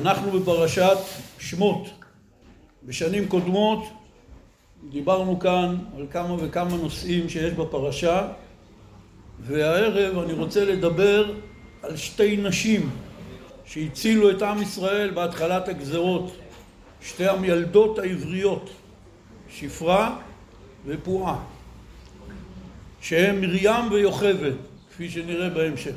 אנחנו בפרשת שמות. בשנים קודמות דיברנו כאן על כמה וכמה נושאים שיש בפרשה והערב אני רוצה לדבר על שתי נשים שהצילו את עם ישראל בהתחלת הגזרות שתי המילדות העבריות שפרה ופועה שהן מרים ויוכבד כפי שנראה בהמשך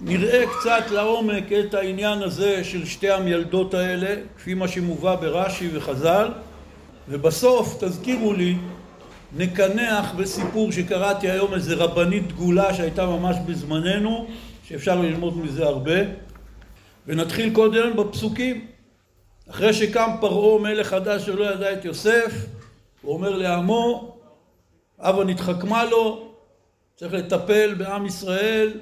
ונראה קצת לעומק את העניין הזה של שתי המילדות האלה כפי מה שמובא ברש"י וחז"ל ובסוף תזכירו לי נקנח בסיפור שקראתי היום איזה רבנית דגולה שהייתה ממש בזמננו שאפשר ללמוד מזה הרבה ונתחיל קודם בפסוקים. אחרי שקם פרעה מלך חדש שלא ידע את יוסף הוא אומר לעמו הבה נתחכמה לו צריך לטפל בעם ישראל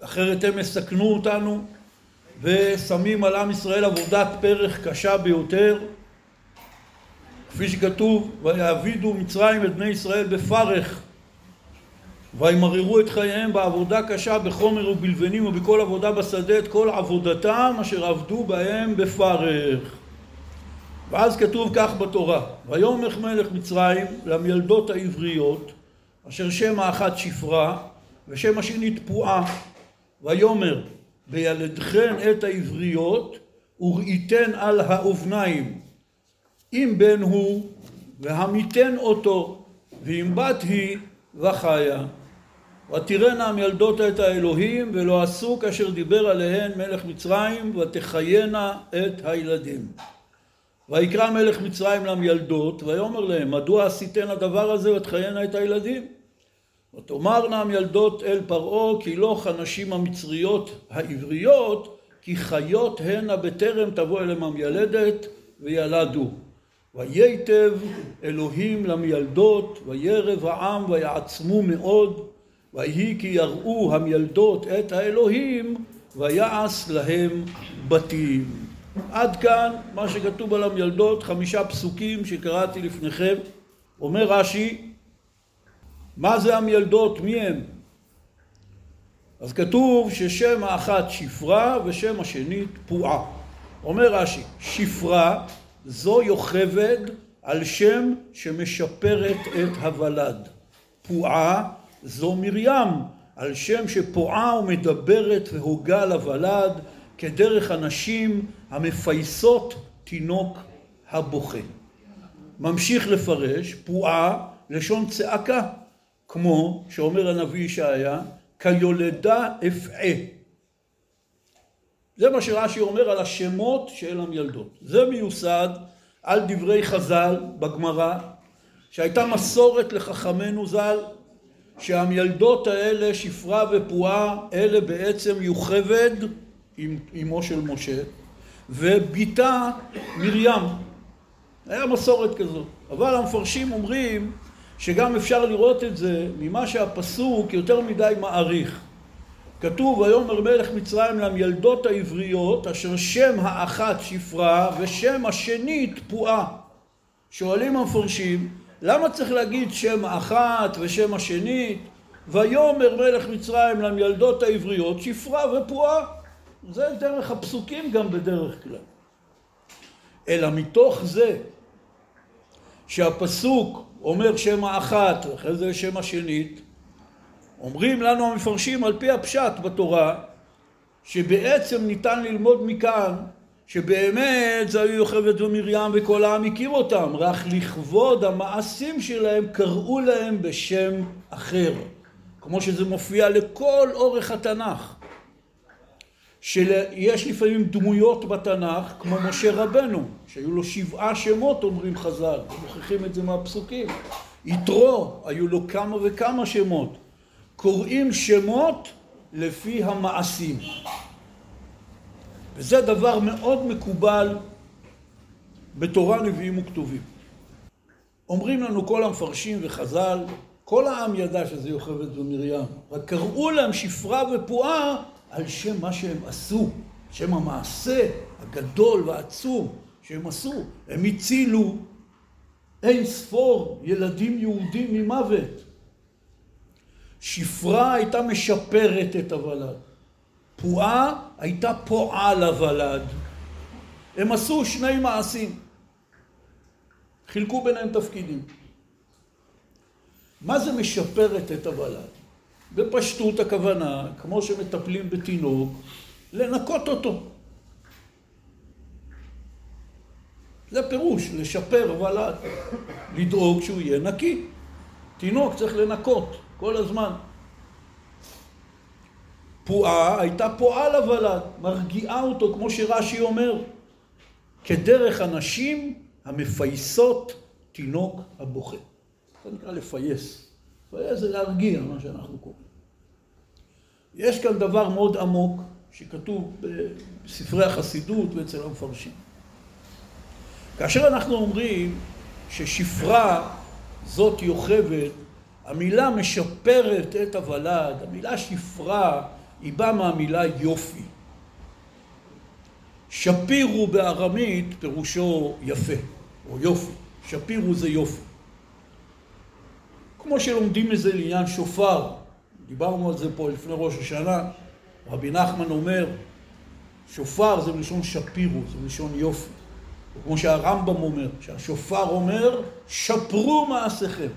אחרת הם יסכנו אותנו ושמים על עם ישראל עבודת פרך קשה ביותר. כפי שכתוב ויעבידו מצרים את בני ישראל בפרך וימררו את חייהם בעבודה קשה בחומר ובלבנים ובכל עבודה בשדה את כל עבודתם אשר עבדו בהם בפרך. ואז כתוב כך בתורה ויאמר מלך מצרים למילדות העבריות אשר שם האחת שפרה ושם השנית פועה ויאמר בילדכן את העבריות וראיתן על האובניים אם בן הוא והמיתן אותו ואם בת היא וחיה. ותראינה המילדות את האלוהים ולא עשו כאשר דיבר עליהן מלך מצרים ותחיינה את הילדים. ויקרא מלך מצרים למילדות ויאמר להם מדוע עשיתן הדבר הזה ותחיינה את הילדים ותאמרנה המילדות אל פרעה כי לא כנשים המצריות העבריות כי חיות הנה בטרם תבוא אליהם המילדת וילדו. וייטב אלוהים למילדות וירב העם ויעצמו מאוד ויהי כי יראו המילדות את האלוהים ויעש להם בתים. עד כאן מה שכתוב על המילדות חמישה פסוקים שקראתי לפניכם. אומר רש"י מה זה המילדות? מי הם? אז כתוב ששם האחת שפרה ושם השנית פועה. אומר רש"י שפרה זו יוכבד על שם שמשפרת את הוולד. פועה זו מרים על שם שפועה ומדברת והוגה לוולד כדרך הנשים המפייסות תינוק הבוכה. ממשיך לפרש פועה לשון צעקה כמו שאומר הנביא ישעיה כיולדה אפעה זה מה שרש"י אומר על השמות של המילדות. זה מיוסד על דברי חז"ל בגמרא שהייתה מסורת לחכמינו ז"ל שהמילדות האלה שפרה ופועה אלה בעצם יוכבד אמו של משה ובתה מרים. היה מסורת כזאת. אבל המפרשים אומרים שגם אפשר לראות את זה ממה שהפסוק יותר מדי מעריך. כתוב ויאמר מלך מצרים למילדות העבריות אשר שם האחת שפרה ושם השנית פועה שואלים המפרשים למה צריך להגיד שם האחת ושם השנית ויאמר מלך מצרים למילדות העבריות שפרה ופועה. זה דרך הפסוקים גם בדרך כלל. אלא מתוך זה שהפסוק אומר שם האחת ואחרי זה שם השנית אומרים לנו המפרשים על פי הפשט בתורה שבעצם ניתן ללמוד מכאן שבאמת זה היו יוכבד ומרים וכל העם הכיר אותם רק לכבוד המעשים שלהם קראו להם בשם אחר. כמו שזה מופיע לכל אורך התנ"ך שיש לפעמים דמויות בתנ"ך כמו משה רבנו שהיו לו שבעה שמות אומרים חז"ל מוכיחים את זה מהפסוקים. יתרו היו לו כמה וכמה שמות. קוראים שמות לפי המעשים. וזה דבר מאוד מקובל בתורה נביאים וכתובים. אומרים לנו כל המפרשים וחז"ל כל העם ידע שזה יוכבד ומרים רק קראו להם שפרה ופועה על שם מה שהם עשו שם המעשה הגדול והעצום שהם עשו הם הצילו אין ספור ילדים יהודים ממוות שפרה הייתה משפרת את הוולד פועה הייתה פועה לוולד. הם עשו שני מעשים. חילקו ביניהם תפקידים. מה זה משפרת את הוולד? בפשטות הכוונה, כמו שמטפלים בתינוק, לנקות אותו. זה פירוש, לשפר ולד, לדאוג שהוא יהיה נקי. תינוק צריך לנקות כל הזמן. פועה הייתה פועה לוולד, מרגיעה אותו, כמו שרש"י אומר, כדרך הנשים המפייסות תינוק הבוכה. זה נקרא לפייס. לפייס זה להרגיע, מה שאנחנו קוראים. יש כאן דבר מאוד עמוק, שכתוב בספרי החסידות ואצל המפרשים. כאשר אנחנו אומרים ששפרה זאת יוכבת, המילה משפרת את הוולד, המילה שפרה היא באה מהמילה יופי. שפירו בארמית פירושו יפה, או יופי. שפירו זה יופי. כמו שלומדים מזה לעניין שופר, דיברנו על זה פה לפני ראש השנה, רבי נחמן אומר, שופר זה מלשון שפירו, זה מלשון יופי. כמו שהרמב"ם אומר, שהשופר אומר, שפרו מעשיכם.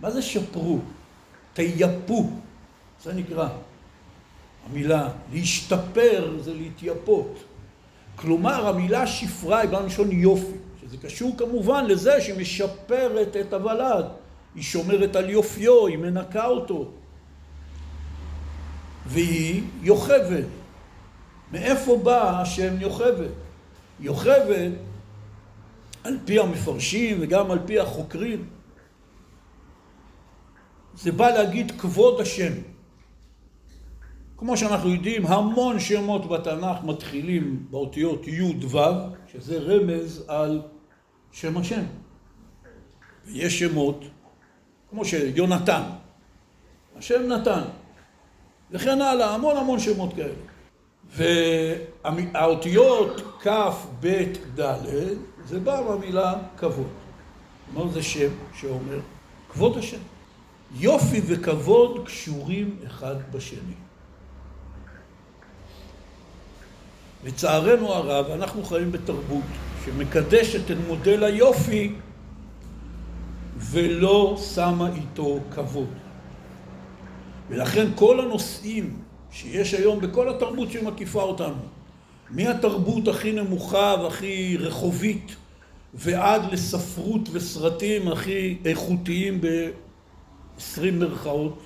מה זה שפרו? תייפו, זה נקרא. המילה להשתפר זה להתייפות. כלומר, המילה שפרה היא בלשון יופי, שזה קשור כמובן לזה שהיא משפרת את הוולד, היא שומרת על יופיו, היא מנקה אותו. והיא יוכבת. מאיפה בא השם יוכבת? יוכבת על פי המפרשים וגם על פי החוקרים, זה בא להגיד כבוד השם. כמו שאנחנו יודעים, המון שמות בתנ"ך מתחילים באותיות י' ו', שזה רמז על שם השם. ויש שמות, כמו שיונתן, השם נתן, וכן הלאה, המון המון שמות כאלה. והאותיות כ', ב', ד', זה בא מהמילה כבוד. כלומר זה שם שאומר כבוד השם. יופי וכבוד קשורים אחד בשני. לצערנו הרב, אנחנו חיים בתרבות שמקדשת את מודל היופי ולא שמה איתו כבוד. ולכן כל הנושאים שיש היום בכל התרבות שמקיפה אותנו, מהתרבות הכי נמוכה והכי רחובית ועד לספרות וסרטים הכי איכותיים ב-20 מרכאות,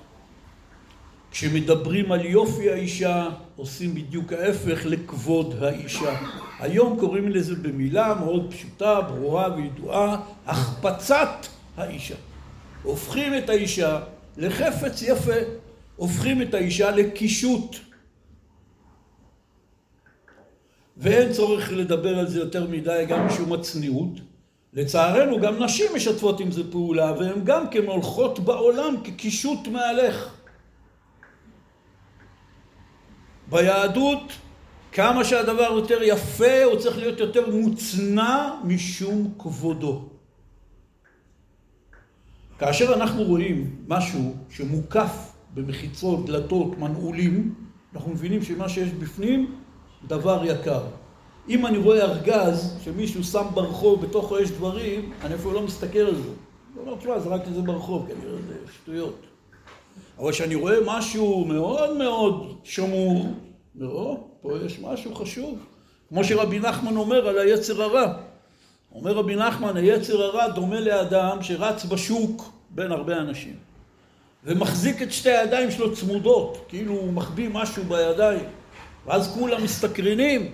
כשמדברים על יופי האישה, עושים בדיוק ההפך לכבוד האישה. היום קוראים לזה במילה מאוד פשוטה, ברורה וידועה, החפצת האישה. הופכים את האישה לחפץ יפה, הופכים את האישה לקישוט. ואין צורך לדבר על זה יותר מדי, גם משום הצניעות. לצערנו, גם נשים משתפות עם זה פעולה, והן גם כן הולכות בעולם כקישוט מהלך. ביהדות, כמה שהדבר יותר יפה, הוא צריך להיות יותר מוצנע משום כבודו. כאשר אנחנו רואים משהו שמוקף במחיצות, דלתות, מנעולים, אנחנו מבינים שמה שיש בפנים, דבר יקר. אם אני רואה ארגז שמישהו שם ברחוב, בתוכו יש דברים, אני אפילו לא מסתכל על זה. אני אומר, תשמע, זרקתי את זה ברחוב, כנראה זה שטויות. אבל כשאני רואה משהו מאוד מאוד שמור, לא, פה יש משהו חשוב. כמו שרבי נחמן אומר על היצר הרע. אומר רבי נחמן, היצר הרע דומה לאדם שרץ בשוק בין הרבה אנשים. ומחזיק את שתי הידיים שלו צמודות, כאילו הוא מחביא משהו בידיים. ואז כולם מסתקרנים,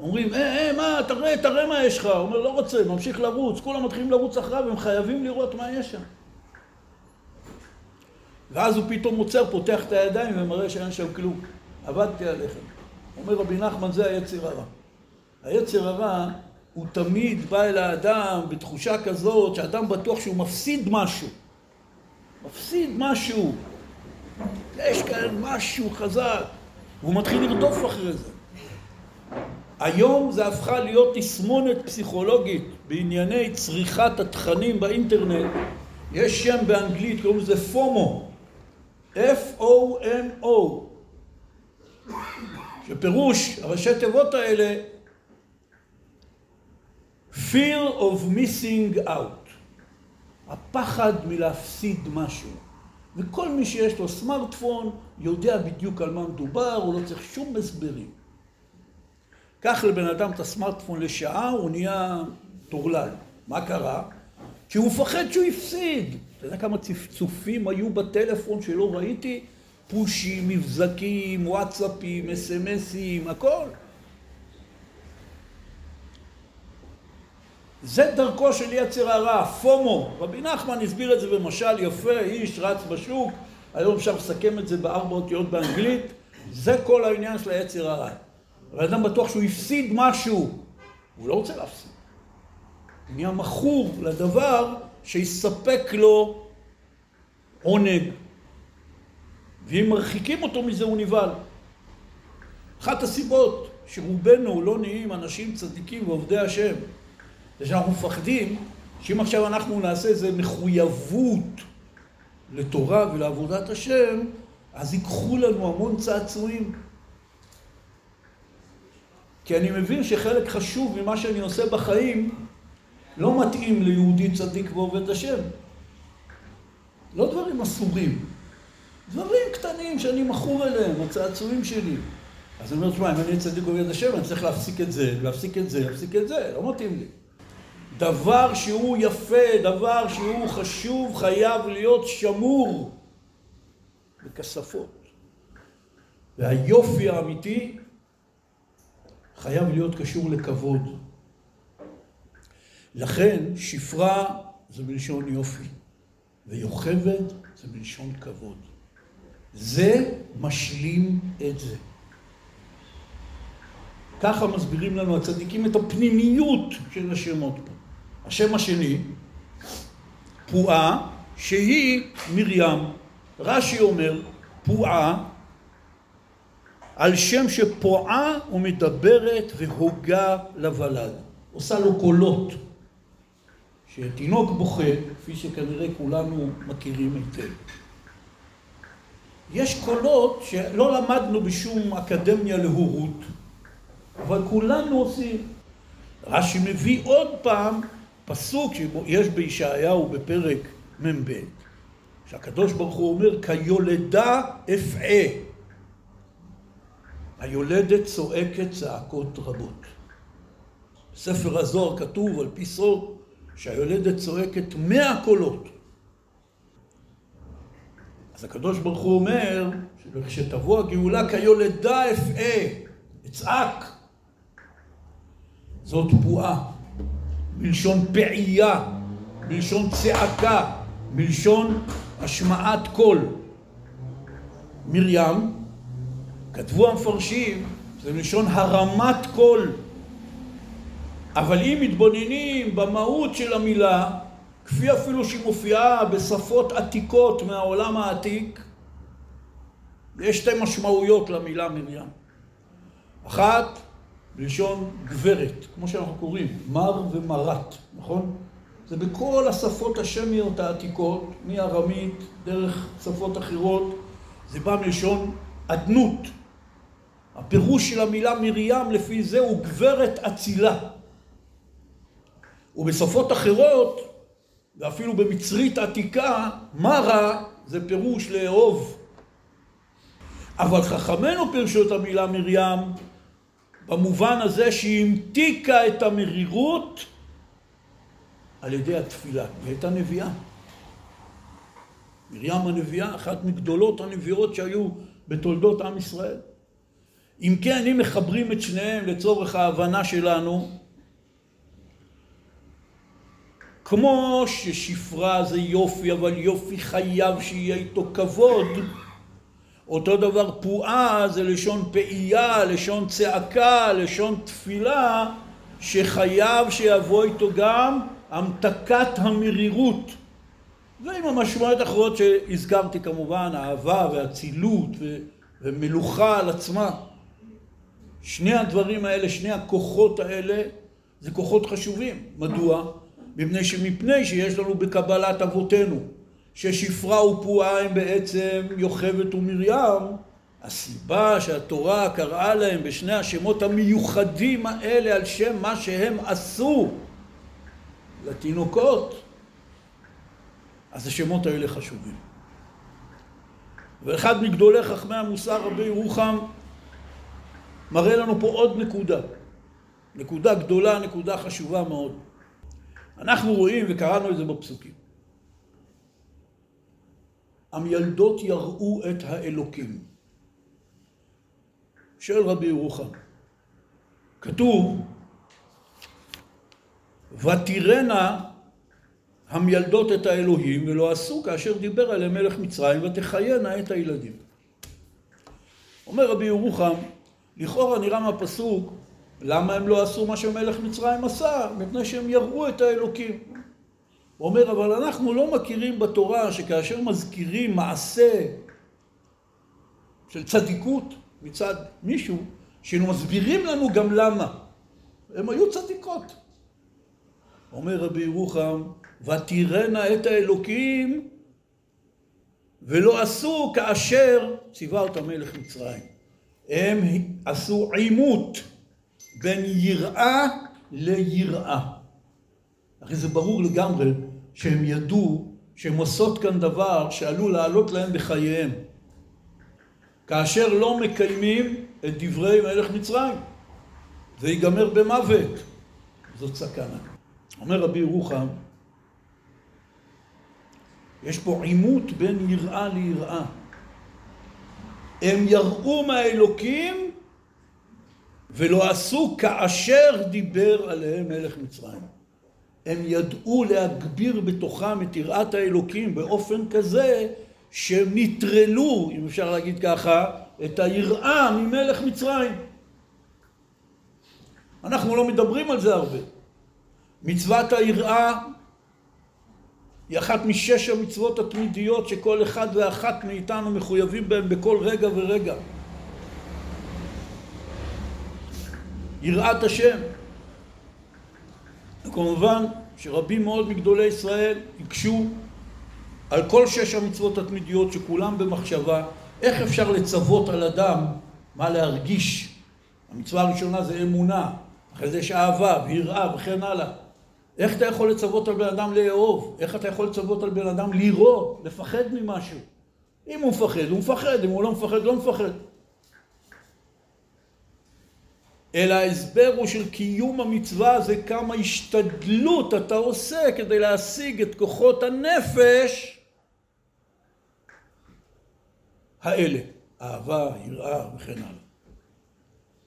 אומרים, אה, אה, מה, תראה, תראה מה יש לך. הוא אומר, לא רוצה, ממשיך לרוץ. כולם מתחילים לרוץ אחריו, הם חייבים לראות מה יש שם. ואז הוא פתאום עוצר, פותח את הידיים ומראה שאין שם כלום. עבדתי עליכם. אומר רבי נחמן, זה היצר הרע. היצר הרע הוא תמיד בא אל האדם בתחושה כזאת שאדם בטוח שהוא מפסיד משהו. מפסיד משהו. יש כאן משהו חזק. והוא מתחיל לרדוף אחרי זה. היום זה הפכה להיות תסמונת פסיכולוגית בענייני צריכת התכנים באינטרנט. יש שם באנגלית, קוראים לזה פומו. F-O-M-O. שפירוש הראשי תיבות האלה fear of missing out, הפחד מלהפסיד משהו. וכל מי שיש לו סמארטפון יודע בדיוק על מה מדובר, הוא לא צריך שום הסברים. קח לבן אדם את הסמארטפון לשעה, הוא נהיה טורלל. מה קרה? כי הוא מפחד שהוא הפסיד. אתה יודע כמה צפצופים היו בטלפון שלא ראיתי? פושים, מבזקים, וואטסאפים, אס.אם.אסים, הכל. זה דרכו של יצר הרע, פומו. רבי נחמן הסביר את זה במשל יפה, איש רץ בשוק, היום אפשר לסכם את זה בארבע אותיות באנגלית, זה כל העניין של היצר הרע. האדם בטוח שהוא הפסיד משהו, הוא לא רוצה להפסיד. הוא נהיה מכור לדבר שיספק לו עונג. ואם מרחיקים אותו מזה הוא נבהל. אחת הסיבות שרובנו לא נהיים אנשים צדיקים ועובדי השם, זה שאנחנו מפחדים שאם עכשיו אנחנו נעשה איזה מחויבות לתורה ולעבודת השם, אז ייקחו לנו המון צעצועים. כי אני מבין שחלק חשוב ממה שאני עושה בחיים לא מתאים ליהודי צדיק ועובד השם. לא דברים אסורים, דברים קטנים שאני מכור אליהם, הצעצועים שלי. אז אני אומר, תשמע, אם אני צדיק ועובד השם, אני צריך להפסיק את זה, להפסיק את זה, להפסיק את זה, לא מתאים לי. דבר שהוא יפה, דבר שהוא חשוב, חייב להיות שמור בכספות. והיופי האמיתי חייב להיות קשור לכבוד. לכן שפרה זה מלשון יופי, ויוכבד זה מלשון כבוד. זה משלים את זה. ככה מסבירים לנו הצדיקים את הפנימיות של השמות פה. השם השני, פועה, שהיא מרים. רש"י אומר, פועה, על שם שפועה ומדברת והוגה לוולד. עושה לו קולות. שתינוק בוכה, כפי שכנראה כולנו מכירים היטב. יש קולות שלא למדנו בשום אקדמיה להורות, אבל כולנו עושים. רש"י מביא עוד פעם פסוק שיש בישעיהו בפרק מ"ב, שהקדוש ברוך הוא אומר, כיולדה אפעה. היולדת צועקת צעקות רבות. בספר הזוהר כתוב על פי סוד שהיולדת צועקת מאה קולות. אז הקדוש ברוך הוא אומר, שכשתבוא הגאולה כיולדה אפעה, אצעק. זאת בועה. מלשון פעייה, מלשון צעקה, מלשון השמעת קול. מרים, כתבו המפרשים, זה מלשון הרמת קול. אבל אם מתבוננים במהות של המילה, כפי אפילו שהיא מופיעה בשפות עתיקות מהעולם העתיק, יש שתי משמעויות למילה מרים. אחת, בלשון גברת, כמו שאנחנו קוראים, מר ומרת, נכון? זה בכל השפות השמיות העתיקות, מארמית, דרך שפות אחרות, זה בא מלשון אדנות. הפירוש של המילה מרים לפי זה הוא גברת אצילה. ובשפות אחרות, ואפילו במצרית עתיקה, מרה זה פירוש לאהוב. אבל חכמינו פירשו את המילה מרים במובן הזה שהיא המתיקה את המרירות על ידי התפילה. היא הייתה נביאה. מרים הנביאה, אחת מגדולות הנביאות שהיו בתולדות עם ישראל. אם כן, אם מחברים את שניהם לצורך ההבנה שלנו, כמו ששפרה זה יופי, אבל יופי חייב שיהיה איתו כבוד, אותו דבר פועה זה לשון פעייה, לשון צעקה, לשון תפילה, שחייב שיבוא איתו גם המתקת המרירות. ועם המשמעויות האחרות שהזכרתי כמובן, אהבה ואצילות ומלוכה על עצמה. שני הדברים האלה, שני הכוחות האלה, זה כוחות חשובים. מדוע? מפני שמפני שיש לנו בקבלת אבותינו ששפרה ופועה הם בעצם יוכבד ומרים, הסיבה שהתורה קראה להם בשני השמות המיוחדים האלה על שם מה שהם עשו לתינוקות, אז השמות האלה חשובים. ואחד מגדולי חכמי המוסר, רבי ירוחם, מראה לנו פה עוד נקודה. נקודה גדולה, נקודה חשובה מאוד. אנחנו רואים, וקראנו את זה בפסוקים, המילדות יראו את האלוקים. של רבי ירוחם. כתוב, ותראנה המילדות את האלוהים ולא עשו כאשר דיבר עליהם מלך מצרים ותחיינה את הילדים. אומר רבי ירוחם, לכאורה נראה מהפסוק למה הם לא עשו מה שמלך מצרים עשה? מפני שהם יראו את האלוקים. הוא אומר, אבל אנחנו לא מכירים בתורה שכאשר מזכירים מעשה של צדיקות מצד מישהו, שהיינו מסבירים לנו גם למה. הם היו צדיקות. אומר רבי ירוחם, ותראנה את האלוקים ולא עשו כאשר ציווה אותה מלך מצרים. הם עשו עימות בין יראה ליראה. הרי זה ברור לגמרי שהם ידעו שהם עושות כאן דבר שעלול לעלות להם בחייהם. כאשר לא מקיימים את דברי מלך מצרים. זה ייגמר במוות. זאת סכנה. אומר רבי ירוחם, יש פה עימות בין יראה ליראה. הם יראו מהאלוקים ולא עשו כאשר דיבר עליהם מלך מצרים. הם ידעו להגביר בתוכם את יראת האלוקים באופן כזה שהם נטרלו, אם אפשר להגיד ככה, את היראה ממלך מצרים. אנחנו לא מדברים על זה הרבה. מצוות היראה היא אחת משש המצוות התמידיות שכל אחד ואחת מאיתנו מחויבים בהן בכל רגע ורגע. יראת השם. וכמובן שרבים מאוד מגדולי ישראל הקשו על כל שש המצוות התמידיות שכולם במחשבה, איך אפשר לצוות על אדם מה להרגיש? המצווה הראשונה זה אמונה, אחרי זה יש אהבה ויראה וכן הלאה. איך אתה יכול לצוות על בן אדם לאהוב? איך אתה יכול לצוות על בן אדם לירוא, לפחד ממשהו? אם הוא מפחד, הוא מפחד, אם הוא לא מפחד, לא מפחד. אלא ההסבר הוא של קיום המצווה זה כמה השתדלות אתה עושה כדי להשיג את כוחות הנפש האלה, אהבה, יראה וכן הלאה.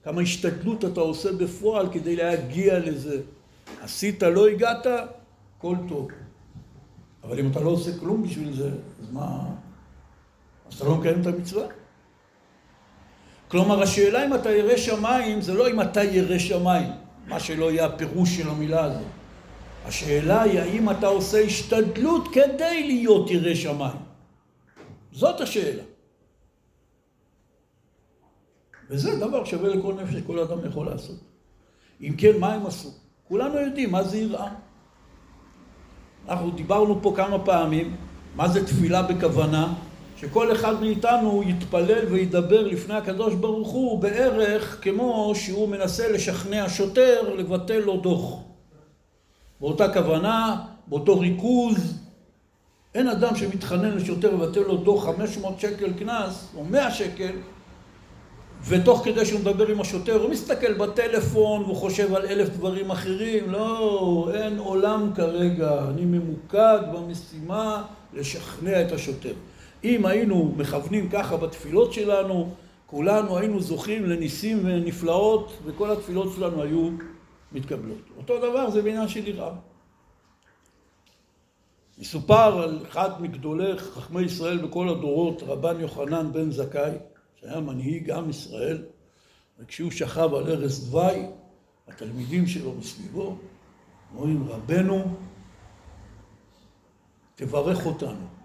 כמה השתדלות אתה עושה בפועל כדי להגיע לזה. עשית, לא הגעת, כל טוב. אבל אם אתה לא עושה כלום בשביל זה, אז מה... אז אתה לא מקיים את המצווה. כלומר, השאלה אם אתה ירא שמיים, זה לא אם אתה ירא שמיים, מה שלא יהיה הפירוש של המילה הזאת. השאלה היא האם אתה עושה השתדלות כדי להיות ירא שמיים. זאת השאלה. וזה דבר שווה לכל נפש שכל אדם יכול לעשות. אם כן, מה הם עשו? כולנו יודעים מה זה יראה. אנחנו דיברנו פה כמה פעמים מה זה תפילה בכוונה, שכל אחד מאיתנו יתפלל וידבר לפני הקדוש ברוך הוא בערך כמו שהוא מנסה לשכנע שוטר לבטל לו דוח. באותה כוונה, באותו ריכוז. אין אדם שמתחנן לשוטר לבטל לו דוח 500 שקל קנס או 100 שקל ותוך כדי שהוא מדבר עם השוטר הוא מסתכל בטלפון והוא חושב על אלף דברים אחרים לא, אין עולם כרגע, אני ממוקד במשימה לשכנע את השוטר אם היינו מכוונים ככה בתפילות שלנו, כולנו היינו זוכים לניסים ונפלאות, וכל התפילות שלנו היו מתקבלות. אותו דבר זה בעניין של יראה. מסופר על אחד מגדולי חכמי ישראל בכל הדורות, רבן יוחנן בן זכאי, שהיה מנהיג עם ישראל, וכשהוא שכב על ערש דווי, התלמידים שלו מסביבו אומרים, רבנו, תברך אותנו.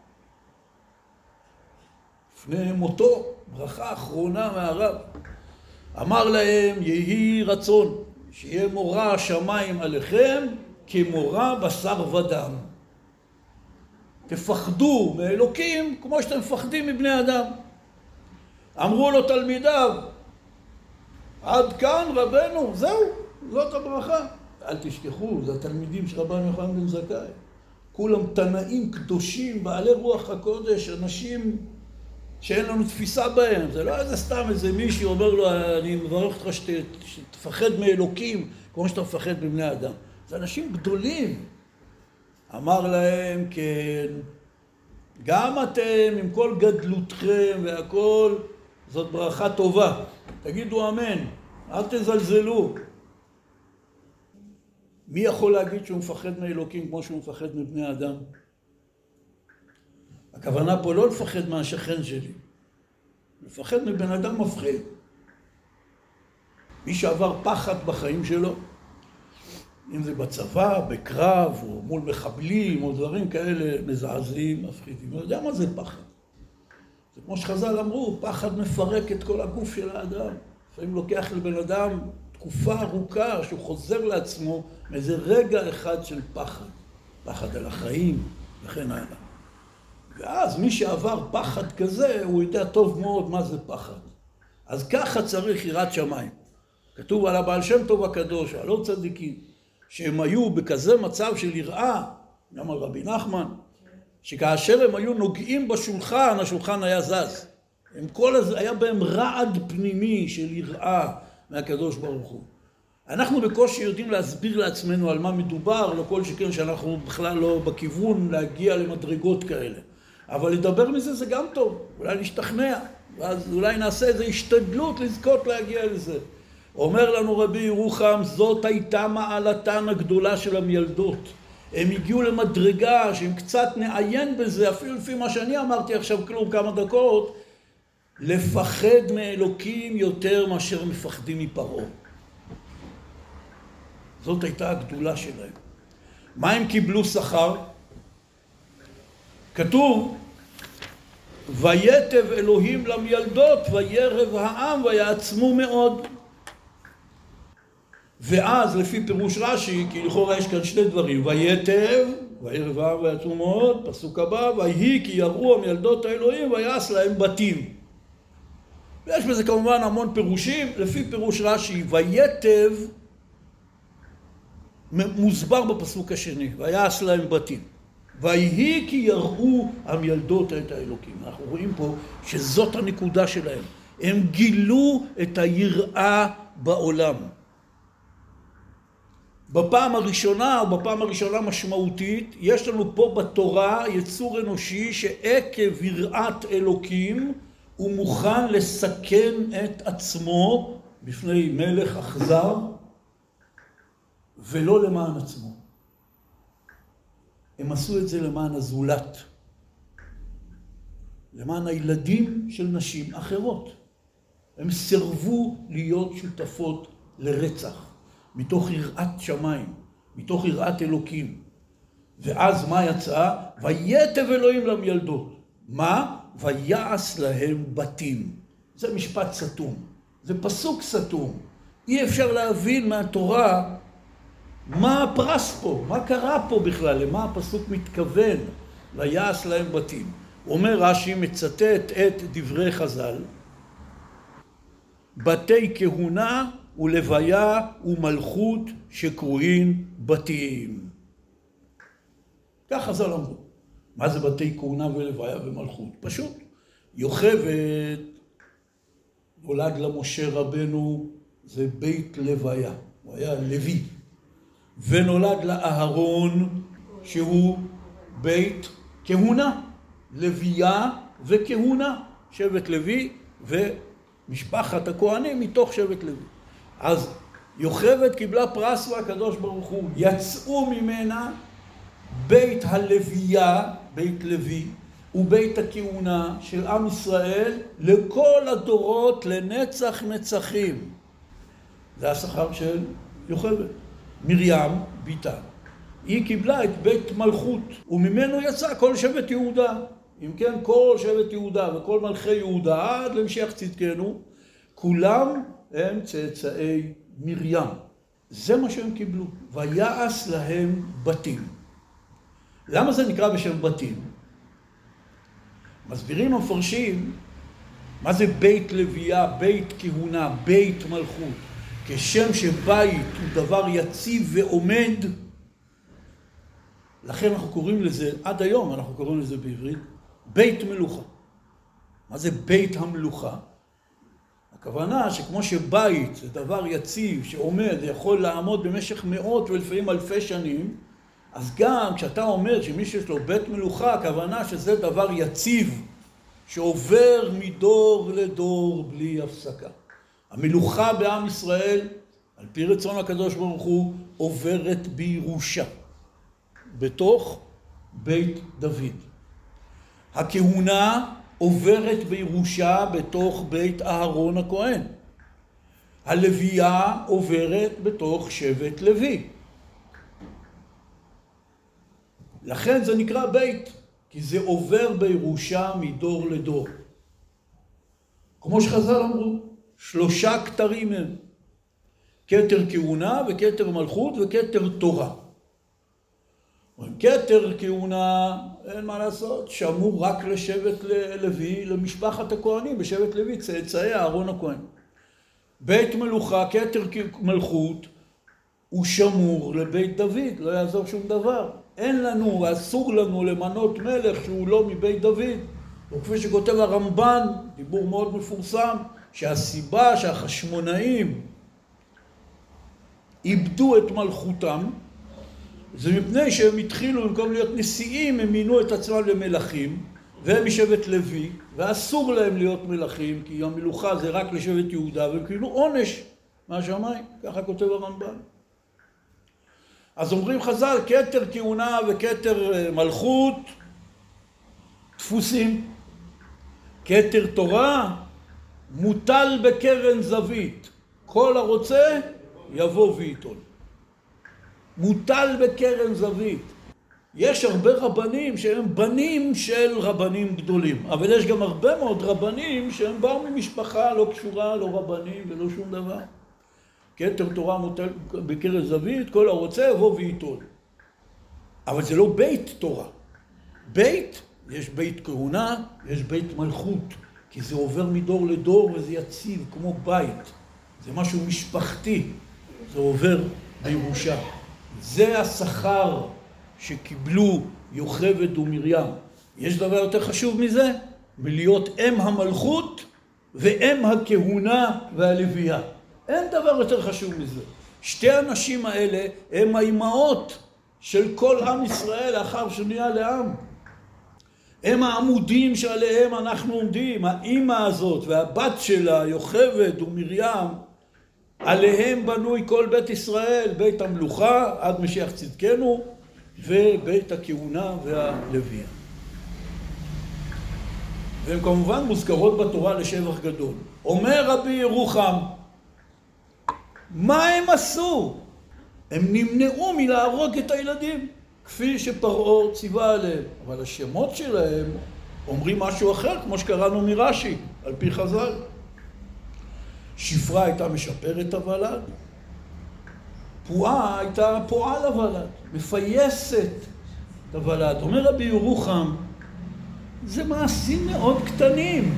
לפני מותו, ברכה אחרונה מהרב. אמר להם, יהי רצון שיהיה מורא השמיים עליכם כמורא בשר ודם. תפחדו מאלוקים כמו שאתם מפחדים מבני אדם. אמרו לו תלמידיו, עד כאן רבנו, זהו, זאת הברכה. אל תשכחו, זה התלמידים של רבן יוחנן בן זכאי. כולם תנאים קדושים, בעלי רוח הקודש, אנשים שאין לנו תפיסה בהם. זה לא איזה סתם איזה מישהו אומר לו, אני מברך אותך שת, שתפחד מאלוקים כמו שאתה מפחד מבני אדם. זה אנשים גדולים. אמר להם, כן, גם אתם, עם כל גדלותכם והכל, זאת ברכה טובה. תגידו אמן, אל תזלזלו. מי יכול להגיד שהוא מפחד מאלוקים כמו שהוא מפחד מבני אדם? הכוונה פה לא לפחד מהשכן שלי, לפחד מבן אדם מפחיד. מי שעבר פחד בחיים שלו, אם זה בצבא, בקרב, או מול מחבלים, או דברים כאלה מזעזעים, מפחידים. הוא יודע מה זה פחד. זה כמו שחז"ל אמרו, פחד מפרק את כל הגוף של האדם. לפעמים לוקח לבן אדם תקופה ארוכה שהוא חוזר לעצמו מאיזה רגע אחד של פחד. פחד על החיים וכן הלאה. ואז מי שעבר פחד כזה, הוא יודע טוב מאוד מה זה פחד. אז ככה צריך יראת שמיים. כתוב על הבעל שם טוב הקדוש, עוד צדיקים, שהם היו בכזה מצב של יראה, גם על רבי נחמן, שכאשר הם היו נוגעים בשולחן, השולחן היה זז. הם כל הזמן, היה בהם רעד פנימי של יראה מהקדוש ברוך הוא. אנחנו בקושי יודעים להסביר לעצמנו על מה מדובר, לא כל שכן שאנחנו בכלל לא בכיוון להגיע למדרגות כאלה. אבל לדבר מזה זה גם טוב, אולי נשתכנע, ואז אולי נעשה איזו השתדלות לזכות להגיע לזה. אומר לנו רבי ירוחם, זאת הייתה מעלתן הגדולה של המילדות. הם הגיעו למדרגה שאם קצת נעיין בזה, אפילו לפי מה שאני אמרתי עכשיו כלום כמה דקות, לפחד מאלוקים יותר מאשר מפחדים מפרעה. זאת הייתה הגדולה שלהם. מה הם קיבלו שכר? כתוב, ויתב אלוהים למילדות, וירב העם, ויעצמו מאוד. ואז לפי פירוש רש"י, כי לכאורה יש כאן שני דברים, ויתב, וירב העם ויעצמו מאוד, פסוק הבא, ויהי כי יראו המילדות האלוהים ויעש להם בתים. ויש בזה כמובן המון פירושים, לפי פירוש רש"י, ויתב מוסבר בפסוק השני, ויעש להם בתים. ויהי כי יראו המילדות את האלוקים. אנחנו רואים פה שזאת הנקודה שלהם. הם גילו את היראה בעולם. בפעם הראשונה, או בפעם הראשונה משמעותית, יש לנו פה בתורה יצור אנושי שעקב יראת אלוקים הוא מוכן לסכן את עצמו בפני מלך אכזר ולא למען עצמו. הם עשו את זה למען הזולת, למען הילדים של נשים אחרות. הם סירבו להיות שותפות לרצח, מתוך יראת שמיים, מתוך יראת אלוקים. ואז מה יצא? ויתב אלוהים למילדות. מה? ויעש להם בתים. זה משפט סתום. זה פסוק סתום. אי אפשר להבין מהתורה מה הפרס פה, מה קרה פה בכלל, למה הפסוק מתכוון, ויעש להם בתים. אומר רש"י, מצטט את דברי חז"ל, בתי כהונה ולוויה ומלכות שקרויים בתים. כך חז"ל אמרו. מה זה בתי כהונה ולוויה ומלכות? פשוט. יוכבד נולד למשה רבנו, זה בית לוויה, הוא היה לוי. ונולד לאהרון שהוא בית כהונה, לוויה וכהונה, שבט לוי ומשפחת הכהנים מתוך שבט לוי. אז יוכבד קיבלה פרס מהקדוש ברוך הוא, יצאו ממנה בית הלוויה, בית לוי, ובית הכהונה של עם ישראל לכל הדורות לנצח נצחים. זה השכר של יוכבד. מרים, ביתה, היא קיבלה את בית מלכות, וממנו יצא כל שבט יהודה. אם כן, כל שבט יהודה וכל מלכי יהודה עד להמשך צדקנו, כולם הם צאצאי מרים. זה מה שהם קיבלו. ויעש להם בתים. למה זה נקרא בשם בתים? מסבירים המפרשים, מה זה בית לוויה, בית כהונה, בית מלכות? כשם שבית הוא דבר יציב ועומד, לכן אנחנו קוראים לזה, עד היום אנחנו קוראים לזה בעברית, בית מלוכה. מה זה בית המלוכה? הכוונה שכמו שבית זה דבר יציב, שעומד, יכול לעמוד במשך מאות ולפעמים אלפי שנים, אז גם כשאתה אומר שמי שיש לו בית מלוכה, הכוונה שזה דבר יציב, שעובר מדור לדור בלי הפסקה. המלוכה בעם ישראל, על פי רצון הקדוש ברוך הוא, עוברת בירושה, בתוך בית דוד. הכהונה עוברת בירושה בתוך בית אהרון הכהן. הלוויה עוברת בתוך שבט לוי. לכן זה נקרא בית, כי זה עובר בירושה מדור לדור. כמו שחז"ל אמרו, שלושה כתרים הם, כתר כהונה וכתר מלכות וכתר תורה. כתר כהונה, אין מה לעשות, שמור רק לשבט לוי, למשפחת הכהנים, בשבט לוי, צאצאי אהרון הכהן. בית מלוכה, כתר מלכות, הוא שמור לבית דוד, לא יעזור שום דבר. אין לנו, אסור לנו למנות מלך שהוא לא מבית דוד. וכפי שכותב הרמב"ן, דיבור מאוד מפורסם, שהסיבה שהחשמונאים איבדו את מלכותם, זה מפני שהם התחילו, במקום להיות נשיאים, הם מינו את עצמם למלכים, והם משבט לוי, ואסור להם להיות מלכים, כי המלוכה זה רק לשבט יהודה, והם כאילו עונש מהשמיים, ככה כותב הרמב"ן. אז אומרים חז"ל, כתר כהונה וכתר אה, מלכות דפוסים. כתר תורה מוטל בקרן זווית. כל הרוצה יבוא וייטול. מוטל בקרן זווית. יש הרבה רבנים שהם בנים של רבנים גדולים, אבל יש גם הרבה מאוד רבנים שהם באו ממשפחה לא קשורה, לא רבנים ולא שום דבר. כתר תורה מוטל בקרן זווית, כל הרוצה יבוא וייטול. אבל זה לא בית תורה. בית, יש בית כהונה, יש בית מלכות, כי זה עובר מדור לדור וזה יציב כמו בית. זה משהו משפחתי, זה עובר בירושה. זה השכר שקיבלו יוכבד ומרים. יש דבר יותר חשוב מזה? מלהיות אם המלכות ואם הכהונה והלוויה. אין דבר יותר חשוב מזה. שתי הנשים האלה הם האימהות של כל עם ישראל לאחר שנהיה לעם. הם העמודים שעליהם אנחנו עומדים, האימא הזאת והבת שלה, יוכבד ומרים, עליהם בנוי כל בית ישראל, בית המלוכה עד משיח צדקנו ובית הכהונה והלוויה. והן כמובן מוזכרות בתורה לשבח גדול. אומר רבי ירוחם, מה הם עשו? הם נמנעו מלהרוג את הילדים, כפי שפרעה ציווה עליהם. אבל השמות שלהם אומרים משהו אחר, כמו שקראנו מרש"י, על פי חז"ל. שפרה הייתה משפרת הוולד, פועה הייתה פועה לוולד, מפייסת את הוולד. אומר רבי ירוחם, זה מעשים מאוד קטנים.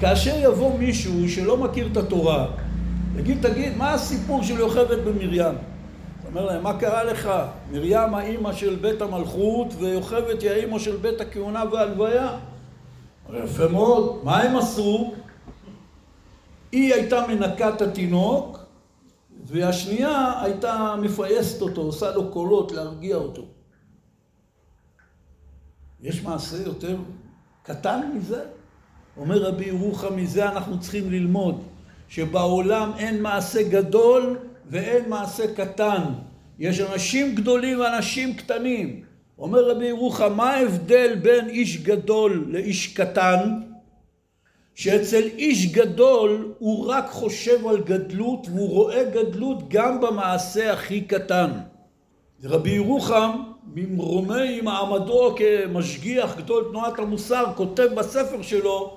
כאשר יבוא מישהו שלא מכיר את התורה, יגיד, תגיד, מה הסיפור של יוכבד במרים? אומר להם, מה קרה לך? מרים האימא של בית המלכות ויוכבד היא האימא של בית הכהונה והלוויה. יפה מאוד, מה הם עשו? היא הייתה מנקה את התינוק, והשנייה הייתה מפייסת אותו, עושה לו קולות להרגיע אותו. יש מעשה יותר קטן מזה? אומר רבי ירוחם, מזה אנחנו צריכים ללמוד, שבעולם אין מעשה גדול ואין מעשה קטן. יש אנשים גדולים ואנשים קטנים. אומר רבי ירוחם, מה ההבדל בין איש גדול לאיש קטן? שאצל איש גדול הוא רק חושב על גדלות והוא רואה גדלות גם במעשה הכי קטן. רבי ירוחם ממרומי מעמדו כמשגיח גדול תנועת המוסר כותב בספר שלו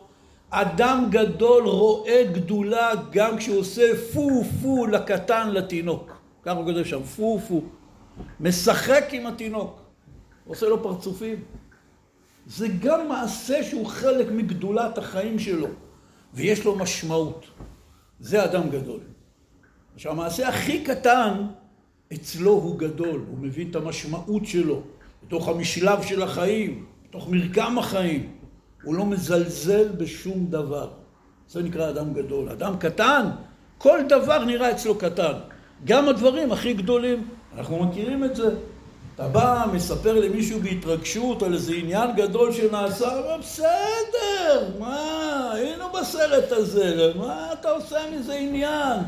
אדם גדול רואה גדולה גם כשהוא עושה פו פו לקטן לתינוק ככה הוא כותב שם פו פו משחק עם התינוק עושה לו פרצופים זה גם מעשה שהוא חלק מגדולת החיים שלו. ויש לו משמעות. זה אדם גדול. עכשיו, המעשה הכי קטן, אצלו הוא גדול, הוא מבין את המשמעות שלו, בתוך המשלב של החיים, בתוך מרקם החיים. הוא לא מזלזל בשום דבר. זה נקרא אדם גדול. אדם קטן, כל דבר נראה אצלו קטן. גם הדברים הכי גדולים. אנחנו מכירים את זה. אתה בא, מספר למישהו בהתרגשות על איזה עניין גדול שנעשה, בסדר, מה, היינו בסרט הזה, מה אתה עושה מזה עניין?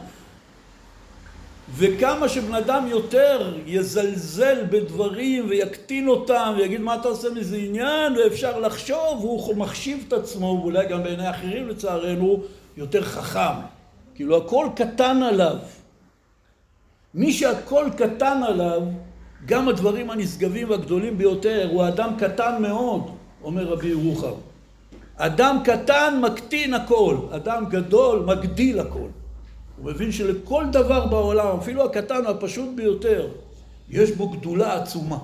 וכמה שבן אדם יותר יזלזל בדברים ויקטין אותם ויגיד מה אתה עושה מזה עניין ואפשר לחשוב, הוא מחשיב את עצמו, ואולי גם בעיני אחרים לצערנו, יותר חכם. כאילו הכל קטן עליו. מי שהכל קטן עליו, גם הדברים הנשגבים והגדולים ביותר, הוא אדם קטן מאוד, אומר רבי ירוחם. אדם קטן מקטין הכל, אדם גדול מגדיל הכל. הוא מבין שלכל דבר בעולם, אפילו הקטן והפשוט ביותר, יש בו גדולה עצומה.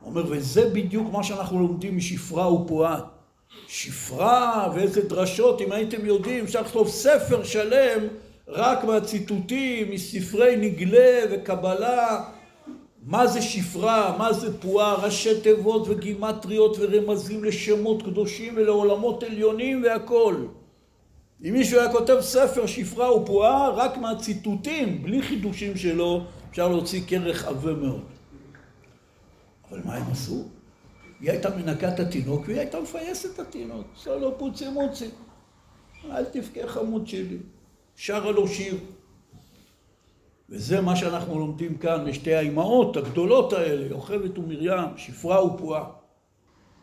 הוא אומר, וזה בדיוק מה שאנחנו לומדים משפרה ופועה. שפרה ואיזה דרשות, אם הייתם יודעים, אפשר לכתוב ספר שלם רק מהציטוטים, מספרי נגלה וקבלה, מה זה שפרה, מה זה פועה, ראשי תיבות וגימטריות ורמזים לשמות קדושים ולעולמות עליונים והכל. אם מישהו היה כותב ספר שפרה ופועה, רק מהציטוטים, בלי חידושים שלו, אפשר להוציא כרך עבה מאוד. אבל מה הם עשו? היא הייתה מנקה את התינוק והיא הייתה מפייסת את התינוק. עושה לו פוצי מוצי. אל תבכה חמוד שלי. שרה לו שיר. וזה מה שאנחנו לומדים כאן משתי האימהות הגדולות האלה, יוכבד ומרים, שפרה ופועה.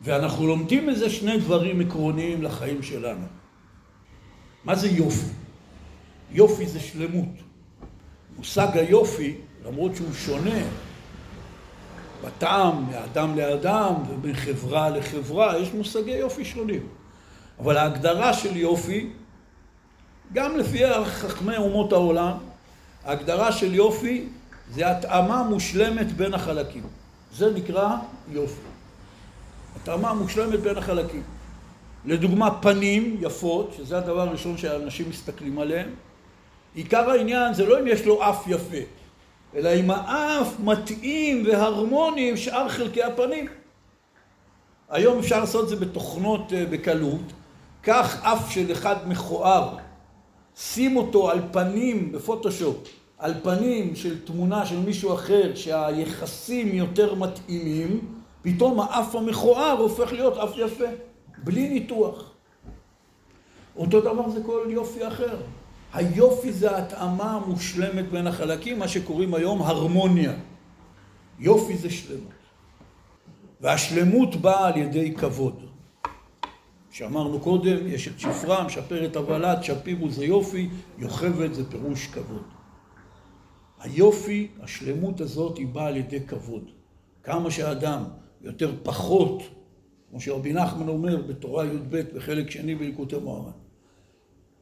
ואנחנו לומדים מזה שני דברים עקרוניים לחיים שלנו. מה זה יופי? יופי זה שלמות. מושג היופי, למרות שהוא שונה בטעם, מאדם לאדם ובין חברה לחברה, יש מושגי יופי שונים. אבל ההגדרה של יופי, גם לפי חכמי אומות העולם, ההגדרה של יופי זה התאמה מושלמת בין החלקים. זה נקרא יופי. התאמה מושלמת בין החלקים. לדוגמה פנים יפות, שזה הדבר הראשון שאנשים מסתכלים עליהם. עיקר העניין זה לא אם יש לו אף יפה, אלא אם האף מתאים והרמוני עם שאר חלקי הפנים. היום אפשר לעשות את זה בתוכנות אה, בקלות. קח אף של אחד מכוער, שים אותו על פנים בפוטושופ, על פנים של תמונה של מישהו אחר שהיחסים יותר מתאימים, פתאום האף המכוער הופך להיות אף יפה. בלי ניתוח. אותו דבר זה כל יופי אחר. היופי זה ההתאמה המושלמת בין החלקים, מה שקוראים היום הרמוניה. יופי זה שלמות. והשלמות באה על ידי כבוד. שאמרנו קודם, יש את שפרה, משפרת הבלת, שפירו זה יופי, יוכבד זה פירוש כבוד. היופי, השלמות הזאת, היא באה על ידי כבוד. כמה שאדם יותר פחות כמו שרבי נחמן אומר בתורה י"ב בחלק שני בליקוטי מוהר"ן.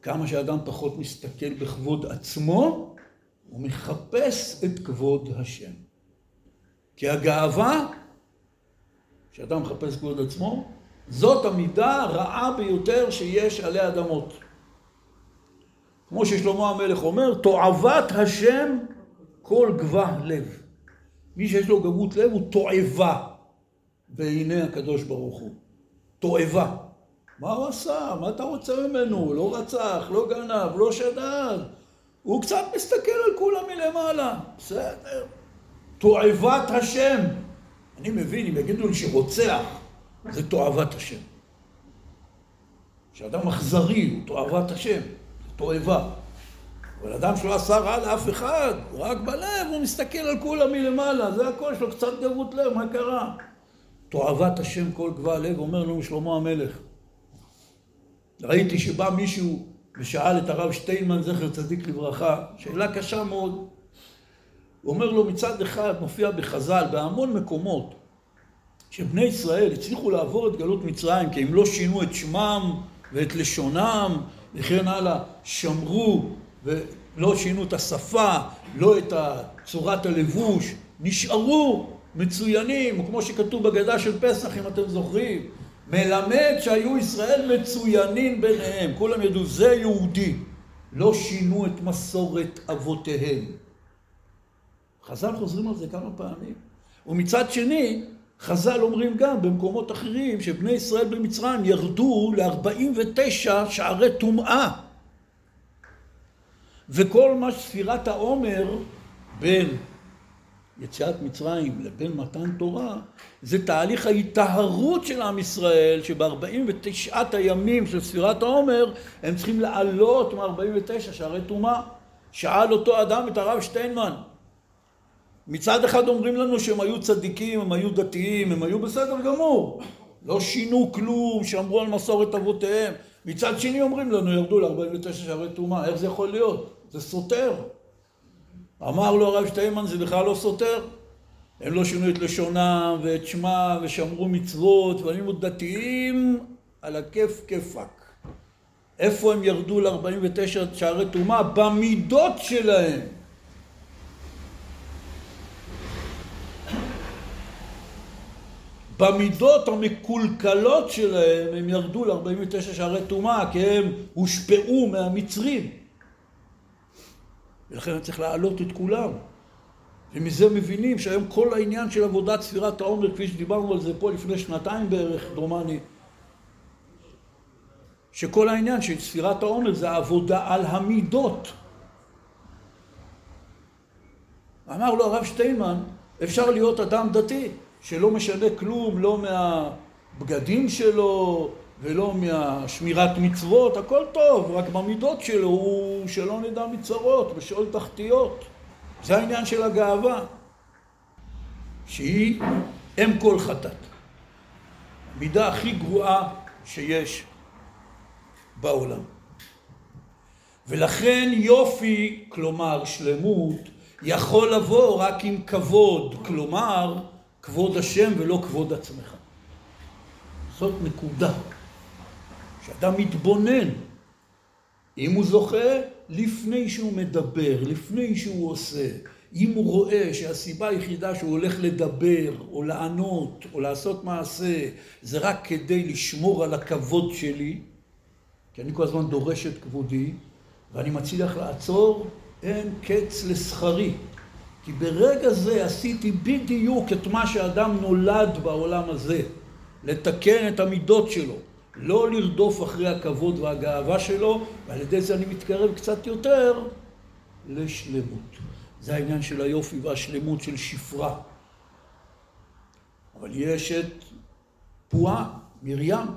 כמה שאדם פחות מסתכל בכבוד עצמו, הוא מחפש את כבוד השם. כי הגאווה, שאדם מחפש כבוד עצמו, זאת המידה הרעה ביותר שיש עלי אדמות. כמו ששלמה המלך אומר, תועבת השם כל גבה לב. מי שיש לו גבות לב הוא תועבה. בעיני הקדוש ברוך הוא. תועבה. מה הוא עשה? מה אתה רוצה ממנו? לא רצח, לא גנב, לא שדד. הוא קצת מסתכל על כולם מלמעלה. בסדר. תועבת השם. אני מבין, אם יגידו לי שרוצח, זה תועבת השם. שאדם אכזרי הוא תועבת השם, זה תועבה. אבל אדם שלא עשה רע לאף אחד, הוא רק בלב, הוא מסתכל על כולם מלמעלה, זה הכל, יש לו קצת גבות לב, מה קרה? תועבת השם כל גבה הלב, אומר לנו שלמה המלך. ראיתי שבא מישהו ושאל את הרב שטיינמן, זכר צדיק לברכה, שאלה קשה מאוד. הוא אומר לו, מצד אחד מופיע בחז"ל, בהמון מקומות, שבני ישראל הצליחו לעבור את גלות מצרים, כי הם לא שינו את שמם ואת לשונם וכן הלאה, שמרו ולא שינו את השפה, לא את צורת הלבוש, נשארו מצוינים, כמו שכתוב בגדה של פסח, אם אתם זוכרים, מלמד שהיו ישראל מצוינים ביניהם. כולם ידעו, זה יהודי. לא שינו את מסורת אבותיהם. חז"ל חוזרים על זה כמה פעמים. ומצד שני, חז"ל אומרים גם במקומות אחרים שבני ישראל במצרים ירדו ל-49 שערי טומאה. וכל מה שספירת העומר בין יציאת מצרים לבין מתן תורה, זה תהליך ההיטהרות של עם ישראל, שב-49 הימים של ספירת העומר, הם צריכים לעלות מ-49 שערי טומאה. שאל אותו אדם את הרב שטיינמן. מצד אחד אומרים לנו שהם היו צדיקים, הם היו דתיים, הם היו בסדר גמור. לא שינו כלום, שמרו על מסורת אבותיהם. מצד שני אומרים לנו, ירדו ל-49 שערי טומאה. איך זה יכול להיות? זה סותר. אמר לו הרב שטיינמן, זה בכלל לא סותר. הם לא שינו את לשונם ואת שמם ושמרו מצוות והיו דתיים על הכיף כיפק. איפה הם ירדו ל-49 שערי טומאה? במידות שלהם. במידות המקולקלות שלהם הם ירדו ל-49 שערי טומאה כי הם הושפעו מהמצרים. ולכן צריך להעלות את כולם. ומזה מבינים שהיום כל העניין של עבודת ספירת העומר, כפי שדיברנו על זה פה לפני שנתיים בערך, דומני, שכל העניין של ספירת העומר זה העבודה על המידות. אמר לו הרב שטיינמן, אפשר להיות אדם דתי, שלא משנה כלום, לא מהבגדים שלו, ולא מהשמירת מצוות, הכל טוב, רק במידות שלו הוא שלא נדע מצרות ושאול תחתיות. זה העניין של הגאווה, שהיא אם כל חטאת. המידה הכי גרועה שיש בעולם. ולכן יופי, כלומר שלמות, יכול לבוא רק עם כבוד, כלומר כבוד השם ולא כבוד עצמך. זאת נקודה. שאדם מתבונן, אם הוא זוכה, לפני שהוא מדבר, לפני שהוא עושה, אם הוא רואה שהסיבה היחידה שהוא הולך לדבר, או לענות, או לעשות מעשה, זה רק כדי לשמור על הכבוד שלי, כי אני כל הזמן דורש את כבודי, ואני מצליח לעצור, אין קץ לשכרי. כי ברגע זה עשיתי בדיוק את מה שאדם נולד בעולם הזה, לתקן את המידות שלו. לא לרדוף אחרי הכבוד והגאווה שלו, ועל ידי זה אני מתקרב קצת יותר לשלמות. זה העניין של היופי והשלמות של שפרה. אבל יש את פועה, מרים.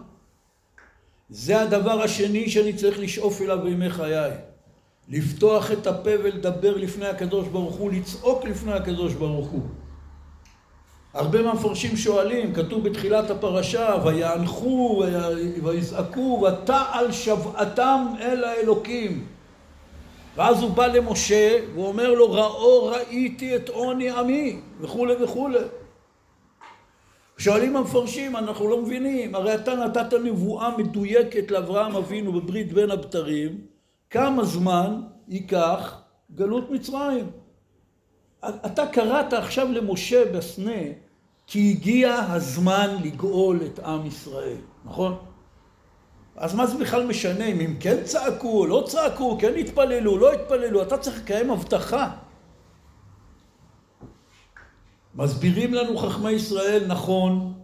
זה הדבר השני שאני צריך לשאוף אליו בימי חיי. לפתוח את הפה ולדבר לפני הקדוש ברוך הוא, לצעוק לפני הקדוש ברוך הוא. הרבה מהמפרשים שואלים, כתוב בתחילת הפרשה, ויענחו ויזעקו ותעל שבעתם אל האלוקים. ואז הוא בא למשה ואומר לו, ראו ראיתי את עוני עמי, וכולי וכולי. שואלים המפרשים, אנחנו לא מבינים, הרי אתה נתת נבואה מדויקת לאברהם אבינו בברית בין הבתרים, כמה זמן ייקח גלות מצרים? אתה קראת עכשיו למשה בסנה כי הגיע הזמן לגאול את עם ישראל, נכון? אז מה זה בכלל משנה אם הם כן צעקו, לא צעקו, כן התפללו, לא התפללו, אתה צריך לקיים הבטחה. מסבירים לנו חכמי ישראל, נכון,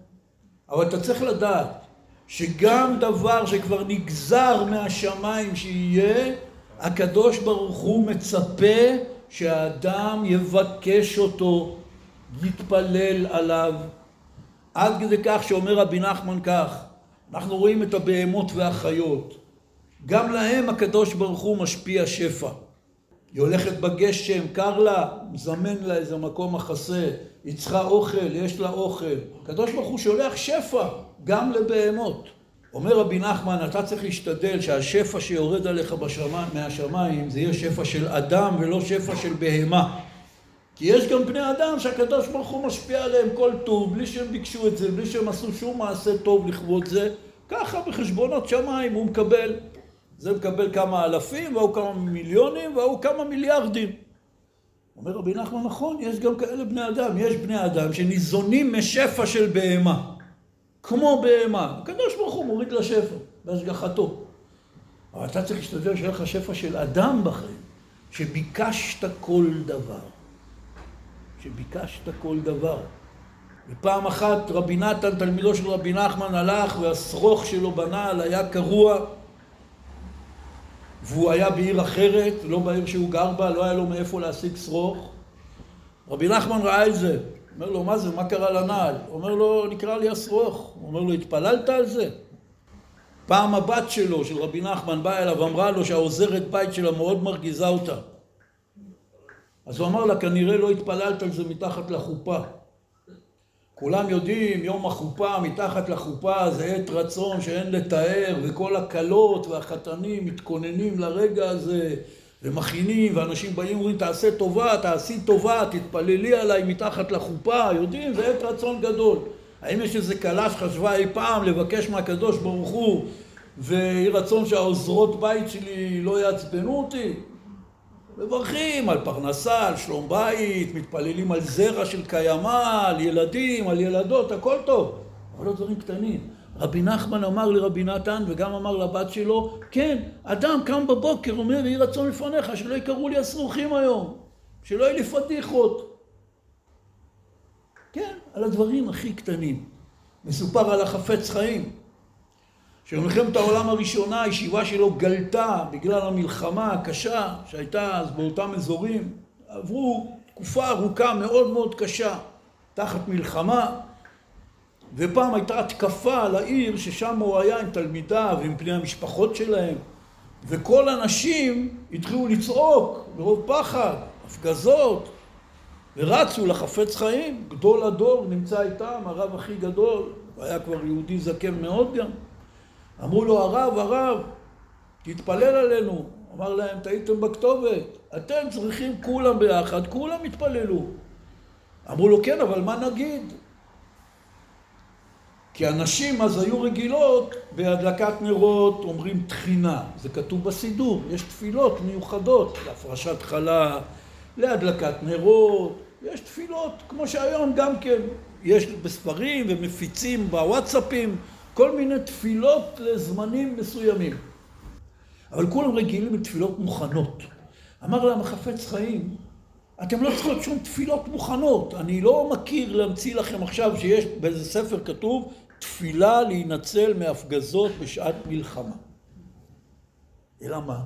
אבל אתה צריך לדעת שגם דבר שכבר נגזר מהשמיים שיהיה, הקדוש ברוך הוא מצפה שהאדם יבקש אותו, יתפלל עליו, עד כדי כך שאומר רבי נחמן כך, אנחנו רואים את הבהמות והחיות, גם להם הקדוש ברוך הוא משפיע שפע. היא הולכת בגשם, קר לה, מזמן לה איזה מקום מחסה, היא צריכה אוכל, יש לה אוכל. הקדוש ברוך הוא שולח שפע גם לבהמות. אומר רבי נחמן, אתה צריך להשתדל שהשפע שיורד עליך בשמיים, מהשמיים זה יהיה שפע של אדם ולא שפע של בהמה. כי יש גם בני אדם שהקדוש ברוך הוא משפיע עליהם כל טוב, בלי שהם ביקשו את זה, בלי שהם עשו שום מעשה טוב לכבוד זה. ככה בחשבונות שמיים הוא מקבל. זה מקבל כמה אלפים, והוא כמה מיליונים, והוא כמה מיליארדים. אומר רבי נחמן, נכון, יש גם כאלה בני אדם. יש בני אדם שניזונים משפע של בהמה. כמו בהמה. הקדוש ברוך הוא מוריד לשפע, בהשגחתו. אבל אתה צריך להשתדל שיהיה לך שפע של אדם בחיים, שביקשת כל דבר. שביקשת כל דבר. ופעם אחת רבי נתן, תלמידו של רבי נחמן, הלך והשרוך שלו בנעל היה קרוע והוא היה בעיר אחרת, לא בעיר שהוא גר בה, לא היה לו מאיפה להשיג שרוך. רבי נחמן ראה את זה, אומר לו, מה זה, מה קרה לנעל? אומר לו, נקרא לי השרוך. אומר לו, התפללת על זה? פעם הבת שלו, של רבי נחמן, באה אליו, אמרה לו שהעוזרת בית שלה מאוד מרגיזה אותה. אז הוא אמר לה, כנראה לא התפללת על זה מתחת לחופה. כולם יודעים, יום החופה, מתחת לחופה זה עת רצון שאין לתאר, וכל הכלות והחתנים מתכוננים לרגע הזה, ומכינים, ואנשים באים ואומרים, תעשה טובה, תעשי טובה, תתפללי עליי מתחת לחופה, יודעים, זה עת רצון גדול. האם יש איזה כלה שחשבה אי פעם לבקש מהקדוש ברוך הוא, ויהי רצון שהעוזרות בית שלי לא יעצבנו אותי? מברכים על פרנסה, על שלום בית, מתפללים על זרע של קיימא, על ילדים, על ילדות, הכל טוב. אבל לא דברים קטנים. רבי נחמן אמר לרבי נתן, וגם אמר לבת שלו, כן, אדם קם בבוקר, אומר, יהי רצון לפניך, שלא יקראו לי הסרוכים היום, שלא יהיו לי פדיחות. כן, על הדברים הכי קטנים. מסופר על החפץ חיים. שבמלחמת העולם הראשונה הישיבה שלו גלתה בגלל המלחמה הקשה שהייתה אז באותם אזורים. עברו תקופה ארוכה מאוד מאוד קשה תחת מלחמה. ופעם הייתה התקפה על העיר ששם הוא היה עם תלמידיו ועם פני המשפחות שלהם. וכל הנשים התחילו לצעוק מרוב פחד, הפגזות ורצו לחפץ חיים, גדול הדור נמצא איתם, הרב הכי גדול, היה כבר יהודי זקן מאוד גם אמרו לו, הרב, הרב, תתפלל עלינו. אמר להם, טעיתם בכתובת, אתם צריכים כולם ביחד, כולם יתפללו. אמרו לו, כן, אבל מה נגיד? כי הנשים אז היו רגילות בהדלקת נרות, אומרים תחינה, זה כתוב בסידור, יש תפילות מיוחדות להפרשת חלה, להדלקת נרות, יש תפילות כמו שהיום גם כן, יש בספרים ומפיצים בוואטסאפים כל מיני תפילות לזמנים מסוימים. אבל כולם רגילים לתפילות מוכנות. אמר להם החפץ חיים, אתם לא צריכים שום תפילות מוכנות. אני לא מכיר להמציא לכם עכשיו שיש באיזה ספר כתוב תפילה להינצל מהפגזות בשעת מלחמה. אלא מה?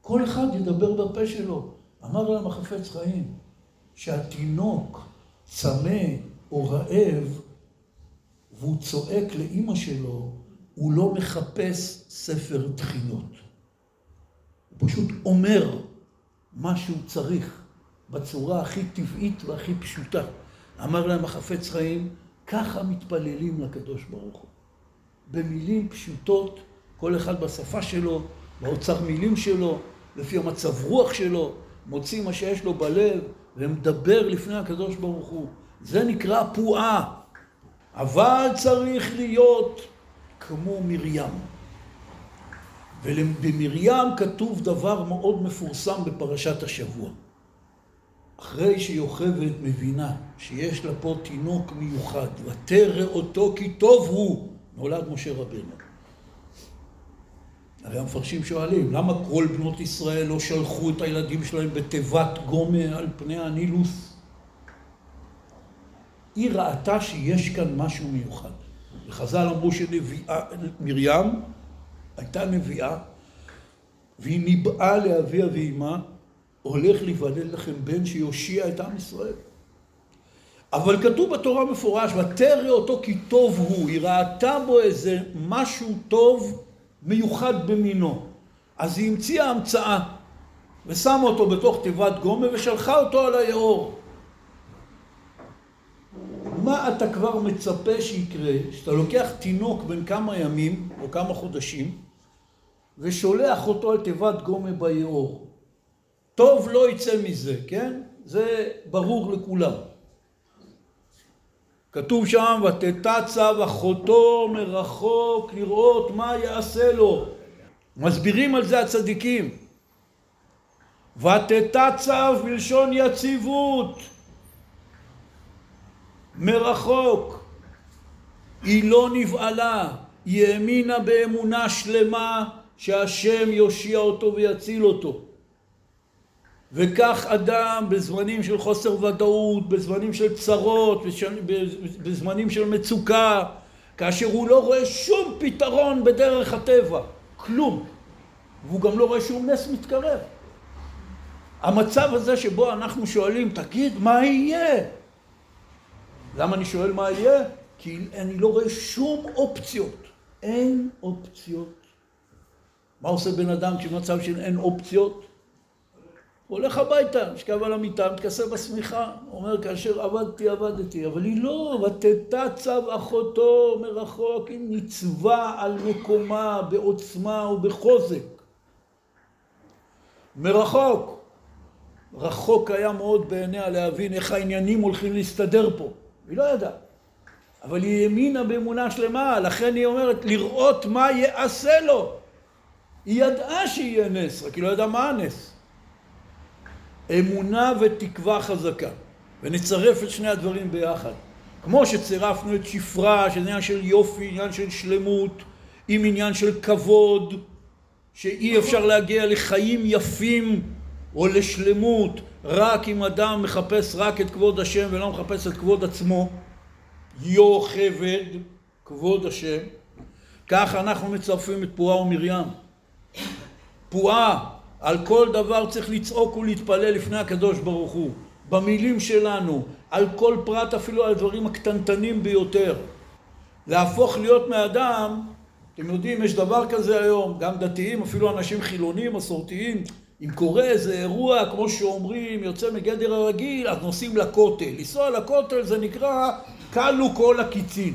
כל אחד ידבר בפה שלו. אמר להם החפץ חיים, שהתינוק צמא או רעב והוא צועק לאימא שלו, הוא לא מחפש ספר תחינות. הוא פשוט אומר מה שהוא צריך בצורה הכי טבעית והכי פשוטה. אמר להם החפץ חיים, ככה מתפללים לקדוש ברוך הוא. במילים פשוטות, כל אחד בשפה שלו, באוצר מילים שלו, לפי המצב רוח שלו, מוציא מה שיש לו בלב ומדבר לפני הקדוש ברוך הוא. זה נקרא פועה. אבל צריך להיות כמו מרים. ובמרים כתוב דבר מאוד מפורסם בפרשת השבוע. אחרי שיוכבד מבינה שיש לה פה תינוק מיוחד, ותרא אותו כי טוב הוא, נולד משה רבנו. הרי המפרשים שואלים, למה כל בנות ישראל לא שלחו את הילדים שלהם בתיבת גומה על פני הנילוס? היא ראתה שיש כאן משהו מיוחד. וחז"ל אמרו שמרים הייתה נביאה, והיא ניבאה לאביה ואימה, הולך להיוולד לכם בן שיושיע את עם ישראל. אבל כתוב בתורה מפורש, ותרא אותו כי טוב הוא, היא ראתה בו איזה משהו טוב מיוחד במינו. אז היא המציאה המצאה, ושמה אותו בתוך תיבת גומה ושלחה אותו על היאור. מה אתה כבר מצפה שיקרה, שאתה לוקח תינוק בן כמה ימים או כמה חודשים ושולח אותו על תיבת גומה ביאור. טוב לא יצא מזה, כן? זה ברור לכולם. כתוב שם, ותתצב אחותו מרחוק לראות מה יעשה לו. מסבירים על זה הצדיקים. ותתצב בלשון יציבות. מרחוק. היא לא נבהלה, היא האמינה באמונה שלמה שהשם יושיע אותו ויציל אותו. וכך אדם בזמנים של חוסר ודאות, בזמנים של צרות, בזמנים של מצוקה, כאשר הוא לא רואה שום פתרון בדרך הטבע, כלום, והוא גם לא רואה שום נס מתקרב. המצב הזה שבו אנחנו שואלים, תגיד, מה יהיה? למה אני שואל מה יהיה? כי אני לא רואה שום אופציות. אין אופציות. מה עושה בן אדם כשמצב של אין אופציות? הוא הולך הביתה, משכב על המיטה, מתכסה בשמיכה, אומר כאשר עבדתי עבדתי, אבל היא לא, ותתה צו אחותו מרחוק, היא ניצבה על מקומה בעוצמה ובחוזק. מרחוק. רחוק היה מאוד בעיניה להבין איך העניינים הולכים להסתדר פה. היא לא ידעה. אבל היא האמינה באמונה שלמה, לכן היא אומרת לראות מה יעשה לו. היא ידעה שיהיה נס, רק היא לא ידעה מה הנס. אמונה ותקווה חזקה. ונצרף את שני הדברים ביחד. כמו שצירפנו את שפרה, שזה עניין של יופי, עניין של שלמות, עם עניין של כבוד, שאי אפשר להגיע לחיים יפים או לשלמות רק אם אדם מחפש רק את כבוד השם ולא מחפש את כבוד עצמו. יוכבד, כבוד השם. כך אנחנו מצרפים את פועה ומרים. פועה על כל דבר צריך לצעוק ולהתפלל לפני הקדוש ברוך הוא. במילים שלנו, על כל פרט אפילו על הדברים הקטנטנים ביותר. להפוך להיות מאדם, אתם יודעים, יש דבר כזה היום, גם דתיים, אפילו אנשים חילונים, מסורתיים, אם קורה איזה אירוע, כמו שאומרים, יוצא מגדר הרגיל, אז נוסעים לכותל. לנסוע לכותל זה נקרא כלו כל הקיצין.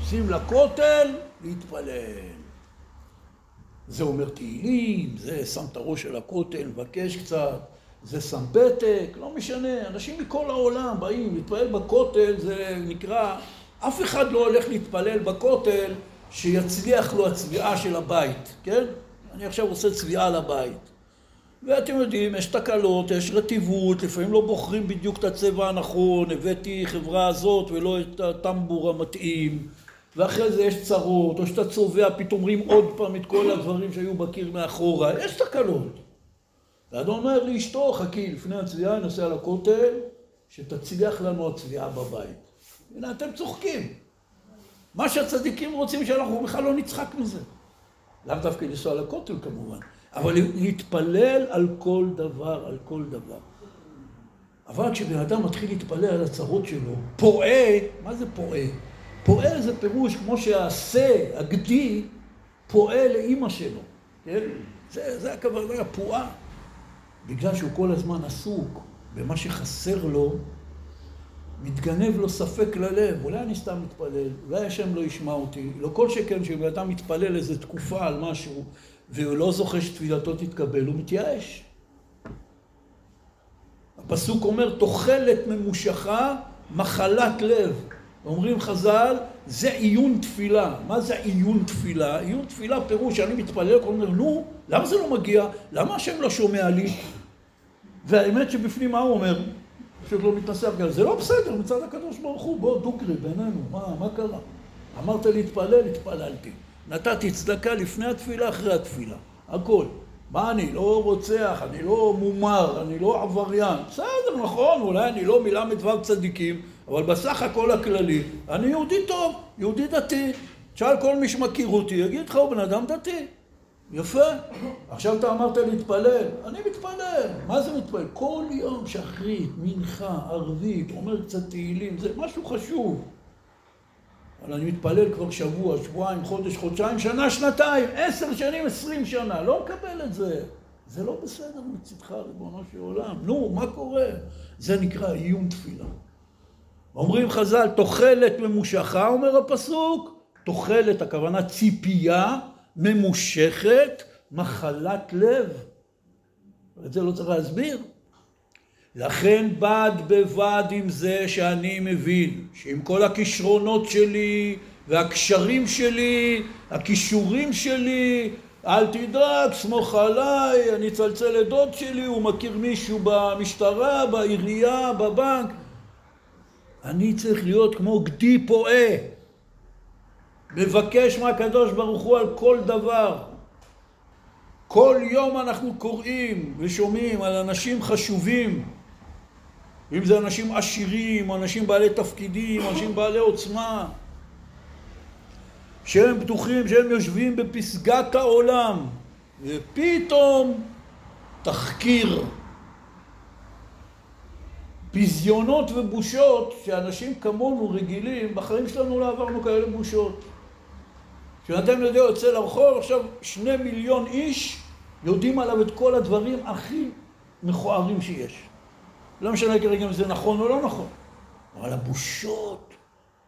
נוסעים לכותל, להתפלל. זה אומר תהילים, זה שם את הראש של הכותל, מבקש קצת, זה שם פתק, לא משנה, אנשים מכל העולם באים להתפלל בכותל, זה נקרא, אף אחד לא הולך להתפלל בכותל שיצליח לו הצביעה של הבית, כן? אני עכשיו עושה צביעה לבית. ואתם יודעים, יש תקלות, יש רטיבות, לפעמים לא בוחרים בדיוק את הצבע הנכון, הבאתי חברה הזאת ולא את הטמבור המתאים. ואחרי זה יש צרות, או שאתה צובע, פתאום אומרים עוד פעם את כל הדברים שהיו בקיר מאחורה, יש תקלות. ואדון אומר לאשתו, חכי, לפני הצביעה נוסע לכותל, שתצליח לנו הצביעה בבית. הנה, אתם צוחקים. מה שהצדיקים רוצים שאנחנו בכלל לא נצחק מזה. לאו דווקא לנסוע לכותל כמובן, אבל להתפלל על כל דבר, על כל דבר. אבל כשבן אדם מתחיל להתפלל על הצרות שלו, פועה, מה זה פועה? פועל זה פירוש כמו שהשה, הגדי, פועל לאימא שלו, כן? זה, זה הכוונה, הפועה. בגלל שהוא כל הזמן עסוק במה שחסר לו, מתגנב לו ספק ללב, אולי אני סתם מתפלל, אולי השם לא ישמע אותי, לא כל שכן שאם אדם מתפלל איזה תקופה על משהו והוא לא זוכה שתפילתו תתקבל, הוא מתייאש. הפסוק אומר, תוחלת ממושכה, מחלת לב. אומרים חז"ל, זה עיון תפילה. מה זה עיון תפילה? עיון תפילה פירוש שאני מתפלל, כל אומר, נו, למה זה לא מגיע? למה השם לא שומע לי? והאמת שבפנים מה הוא אומר? פשוט לא מתנסח גם. זה לא בסדר מצד הקדוש ברוך הוא, בוא דוגרי בינינו, מה, מה קרה? אמרת להתפלל, התפללתי. נתתי צדקה לפני התפילה, אחרי התפילה. הכל. מה אני לא רוצח, אני לא מומר, אני לא עבריין. בסדר, נכון, אולי אני לא מל"ו צדיקים, אבל בסך הכל הכללי, אני יהודי טוב, יהודי דתי. תשאל כל מי שמכיר אותי, יגיד לך, הוא בן אדם דתי. יפה. עכשיו אתה אמרת להתפלל, אני מתפלל. מה זה מתפלל? כל יום שחרית, מנחה, ערבית, אומר קצת תהילים, זה משהו חשוב. אבל אני מתפלל כבר שבוע, שבועיים, חודש, חודשיים, שנה, שנתיים, עשר שנים, עשרים שנה. לא מקבל את זה. זה לא בסדר מצדך, ריבונו של עולם. נו, מה קורה? זה נקרא עיון תפילה. אומרים חז"ל, תוחלת ממושכה, אומר הפסוק, תוחלת, הכוונה ציפייה ממושכת, מחלת לב. את זה לא צריך להסביר. לכן בד בבד עם זה שאני מבין שעם כל הכישרונות שלי והקשרים שלי, הכישורים שלי, אל תדאג, סמוך עליי, אני אצלצל לדוד שלי, הוא מכיר מישהו במשטרה, בעירייה, בבנק. אני צריך להיות כמו גדי פועה. מבקש מהקדוש ברוך הוא על כל דבר. כל יום אנחנו קוראים ושומעים על אנשים חשובים, אם זה אנשים עשירים, אנשים בעלי תפקידים, אנשים בעלי עוצמה, שהם בטוחים שהם יושבים בפסגת העולם, ופתאום תחקיר. ביזיונות ובושות שאנשים כמונו רגילים, בחיים שלנו לא עברנו כאלה בושות. כשאתם יודעים, יוצא לרחוב, עכשיו שני מיליון איש יודעים עליו את כל הדברים הכי מכוערים שיש. לא משנה כרגע אם זה נכון או לא נכון, אבל הבושות,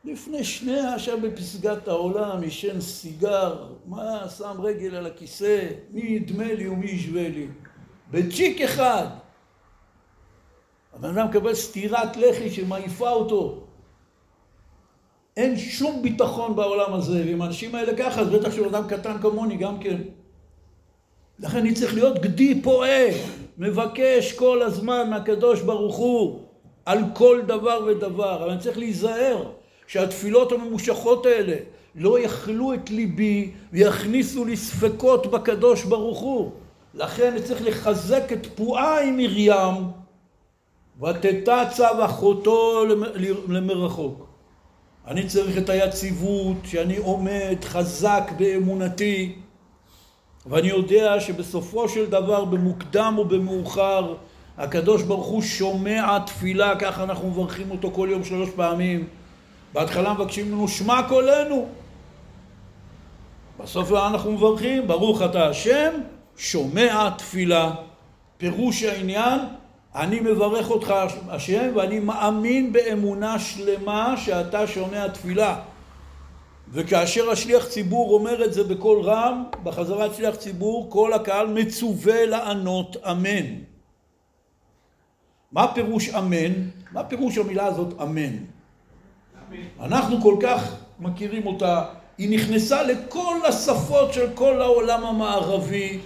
לפני שניה עכשיו בפסגת העולם, עישן סיגר, מה, שם רגל על הכיסא, מי ידמה לי ומי ישווה לי. בצ'יק אחד. הבן אדם מקבל סטירת לחי שמעיפה אותו. אין שום ביטחון בעולם הזה, ואם האנשים האלה ככה, אז בטח שהוא אדם קטן כמוני גם כן. לכן אני צריך להיות גדי פועה, מבקש כל הזמן מהקדוש ברוך הוא על כל דבר ודבר, אבל אני צריך להיזהר שהתפילות הממושכות האלה לא יכלו את ליבי ויכניסו לי ספקות בקדוש ברוך הוא. לכן אני צריך לחזק את פועה עם מרים, ותתצב אחותו למרחוק. אני צריך את היציבות, שאני עומד חזק באמונתי, ואני יודע שבסופו של דבר, במוקדם או במאוחר, הקדוש ברוך הוא שומע תפילה, ככה אנחנו מברכים אותו כל יום שלוש פעמים. בהתחלה מבקשים לנו שמע קולנו. בסוף אנחנו מברכים, ברוך אתה השם, שומע תפילה. פירוש העניין, אני מברך אותך השם ואני מאמין באמונה שלמה שאתה שומע תפילה. וכאשר השליח ציבור אומר את זה בקול רם, בחזרת שליח ציבור, כל הקהל מצווה לענות אמן. מה פירוש אמן? מה פירוש המילה הזאת אמן? אנחנו כל כך מכירים אותה, היא נכנסה לכל השפות של כל העולם המערבי,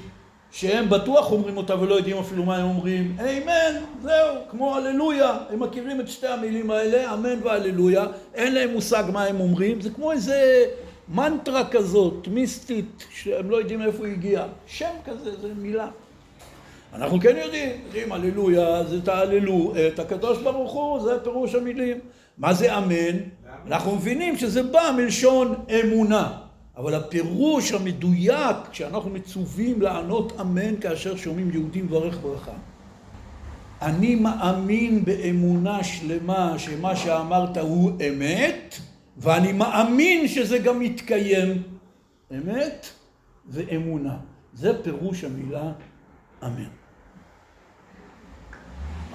שהם בטוח אומרים אותה ולא יודעים אפילו מה הם אומרים. אמן, זהו, כמו הללויה. הם מכירים את שתי המילים האלה, אמן והללויה. אין להם מושג מה הם אומרים. זה כמו איזה מנטרה כזאת, מיסטית, שהם לא יודעים איפה היא הגיעה. שם כזה, זה מילה. אנחנו כן יודעים, יודעים, הללויה זה תהללו את הקדוש ברוך הוא, זה פירוש המילים. מה זה אמן? אנחנו מבינים שזה בא מלשון אמונה. אבל הפירוש המדויק שאנחנו מצווים לענות אמן כאשר שומעים יהודים מברך ברכה. אני מאמין באמונה שלמה שמה שאמרת הוא אמת, ואני מאמין שזה גם יתקיים. אמת ואמונה. זה פירוש המילה אמן.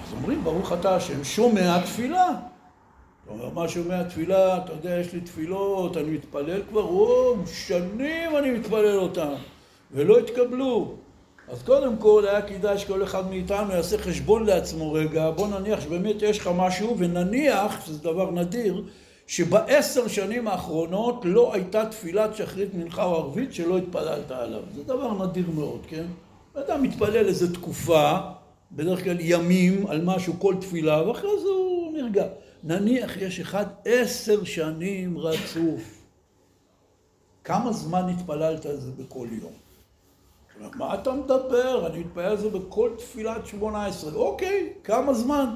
אז אומרים ברוך אתה השם שומע תפילה. אומר, מה שומע תפילה, אתה יודע, יש לי תפילות, אני מתפלל כבר, או, שנים אני מתפלל אותן, ולא התקבלו. אז קודם כל היה כדאי שכל אחד מאיתנו יעשה חשבון לעצמו רגע, בוא נניח שבאמת יש לך משהו, ונניח, שזה דבר נדיר, שבעשר שנים האחרונות לא הייתה תפילת שחרית מנחה או ערבית שלא התפללת עליו. זה דבר נדיר מאוד, כן? אדם מתפלל איזה תקופה, בדרך כלל ימים, על משהו, כל תפילה, ואחרי זה הוא נרגע. נניח יש אחד עשר שנים רצוף. כמה זמן התפללת על זה בכל יום? מה אתה מדבר? אני מתפלל על זה בכל תפילת שמונה עשרה. אוקיי, כמה זמן?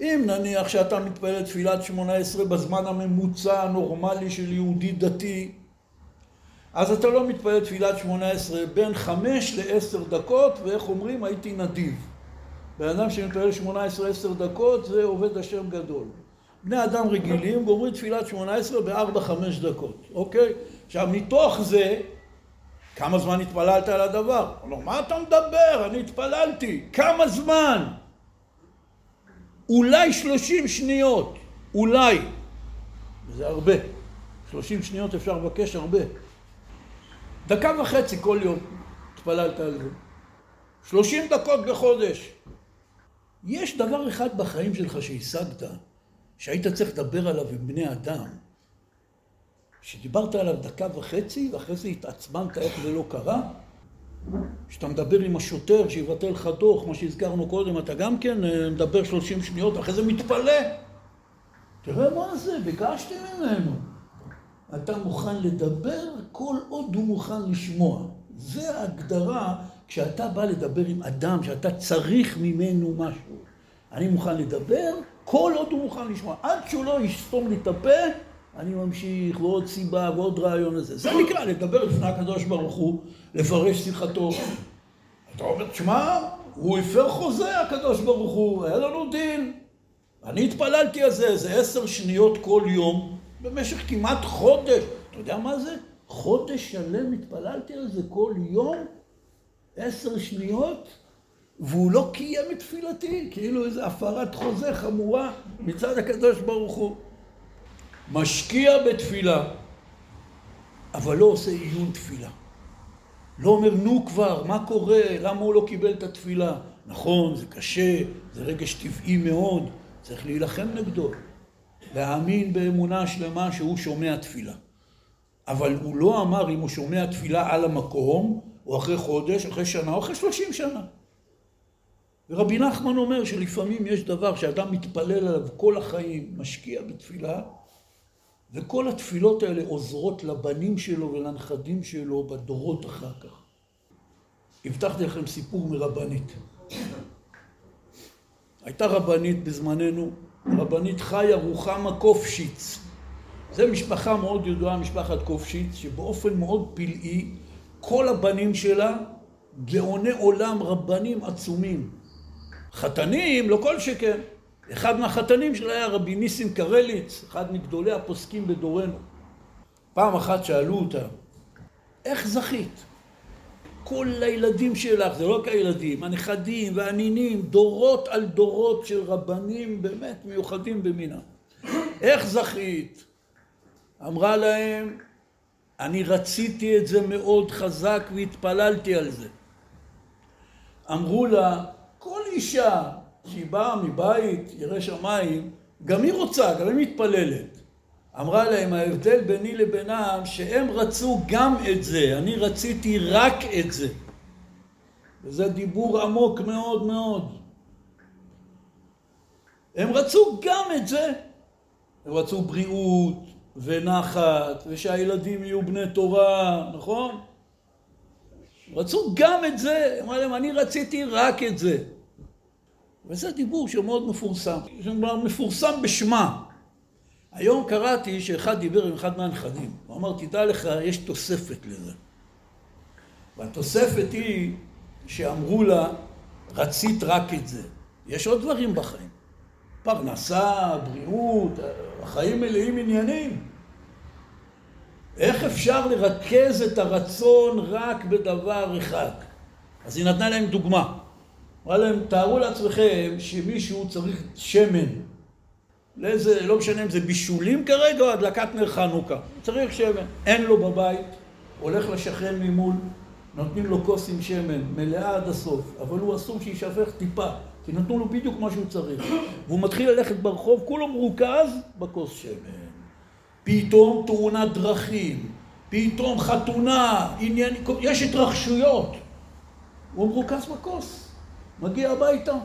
אם נניח שאתה מתפלל תפילת שמונה עשרה בזמן הממוצע הנורמלי של יהודי דתי, אז אתה לא מתפלל תפילת שמונה עשרה בין חמש לעשר דקות, ואיך אומרים? הייתי נדיב. בן אדם שמתפלל שמונה עשרה עשר דקות זה עובד השם גדול. בני אדם רגילים גומרים תפילת שמונה עשרה בארבע חמש דקות, אוקיי? עכשיו מתוך זה כמה זמן התפללת על הדבר? הוא אומר, מה אתה מדבר? אני התפללתי. כמה זמן? אולי שלושים שניות. אולי. זה הרבה. שלושים שניות אפשר לבקש הרבה. דקה וחצי כל יום התפללת על זה. שלושים דקות בחודש. יש דבר אחד בחיים שלך שהשגת, שהיית צריך לדבר עליו עם בני אדם, שדיברת עליו דקה וחצי, ואחרי זה התעצבנת איך זה לא קרה, כשאתה מדבר עם השוטר שיבטל לך דוח, מה שהזכרנו קודם, אתה גם כן אה, מדבר שלושים שניות, ואחרי זה מתפלא. תראה מה זה, ביקשתי ממנו. אתה מוכן לדבר כל עוד הוא מוכן לשמוע. זה ההגדרה כשאתה בא לדבר עם אדם שאתה צריך ממנו משהו. אני מוכן לדבר כל עוד הוא מוכן לשמוע. עד שהוא לא יסתום לי את הפה, אני ממשיך, ועוד סיבה, ועוד רעיון לזה. זה נקרא לדבר לפני הקדוש ברוך הוא, לפרש שיחתו. אתה אומר, תשמע, הוא הפר חוזה, הקדוש ברוך הוא, היה לנו דין. אני התפללתי על זה, זה עשר שניות כל יום, במשך כמעט חודש. אתה יודע מה זה? חודש שלם התפללתי על זה כל יום, עשר שניות, והוא לא קיים את תפילתי, כאילו איזו הפרת חוזה חמורה מצד הקדוש ברוך הוא. משקיע בתפילה, אבל לא עושה עיון תפילה. לא אומר, נו כבר, מה קורה? למה הוא לא קיבל את התפילה? נכון, זה קשה, זה רגש טבעי מאוד, צריך להילחם נגדו. להאמין באמונה שלמה שהוא שומע תפילה. אבל הוא לא אמר אם הוא שומע תפילה על המקום, או אחרי חודש, אחרי שנה, או אחרי שלושים שנה. ורבי נחמן אומר שלפעמים יש דבר שאדם מתפלל עליו כל החיים, משקיע בתפילה, וכל התפילות האלה עוזרות לבנים שלו ולנכדים שלו בדורות אחר כך. הבטחתי לכם סיפור מרבנית. הייתה רבנית בזמננו, רבנית חיה רוחמה קופשיץ. זו משפחה מאוד ידועה, משפחת קופשיץ, שבאופן מאוד פלאי, כל הבנים שלה גאוני עולם, רבנים עצומים. חתנים, לא כל שכן. אחד מהחתנים שלה היה רבי ניסים קרליץ, אחד מגדולי הפוסקים בדורנו. פעם אחת שאלו אותה, איך זכית? כל הילדים שלך, זה לא רק הילדים, הנכדים והנינים, דורות על דורות של רבנים באמת מיוחדים במינם. איך זכית? אמרה להם, אני רציתי את זה מאוד חזק והתפללתי על זה. אמרו לה, כל אישה שהיא באה מבית ירא שמיים, גם היא רוצה, גם היא מתפללת. אמרה להם, ההבדל ביני לבינם, שהם רצו גם את זה, אני רציתי רק את זה. וזה דיבור עמוק מאוד מאוד. הם רצו גם את זה. הם רצו בריאות ונחת, ושהילדים יהיו בני תורה, נכון? רצו גם את זה. אמרה להם, אני רציתי רק את זה. וזה דיבור שהוא מאוד מפורסם. מפורסם בשמה. היום קראתי שאחד דיבר עם אחד מהנכדים. הוא אמר, תדע לך, יש תוספת לזה. והתוספת היא שאמרו לה, רצית רק את זה. יש עוד דברים בחיים. פרנסה, בריאות, החיים מלאים עניינים. איך אפשר לרכז את הרצון רק בדבר אחד? אז היא נתנה להם דוגמה. אמרה להם, תארו לעצמכם שמישהו צריך שמן. לאיזה, לא משנה אם זה בישולים כרגע או הדלקת נר חנוכה. צריך שמן. אין לו בבית, הולך לשכן ממול, נותנים לו כוס עם שמן, מלאה עד הסוף, אבל הוא אסור שיישפך טיפה, כי נתנו לו בדיוק מה שהוא צריך. והוא מתחיל ללכת ברחוב, כולו מרוכז בכוס שמן. פתאום תאונת דרכים, פתאום חתונה, עניין, יש התרחשויות. הוא מרוכז בכוס. מגיע הביתה, הוא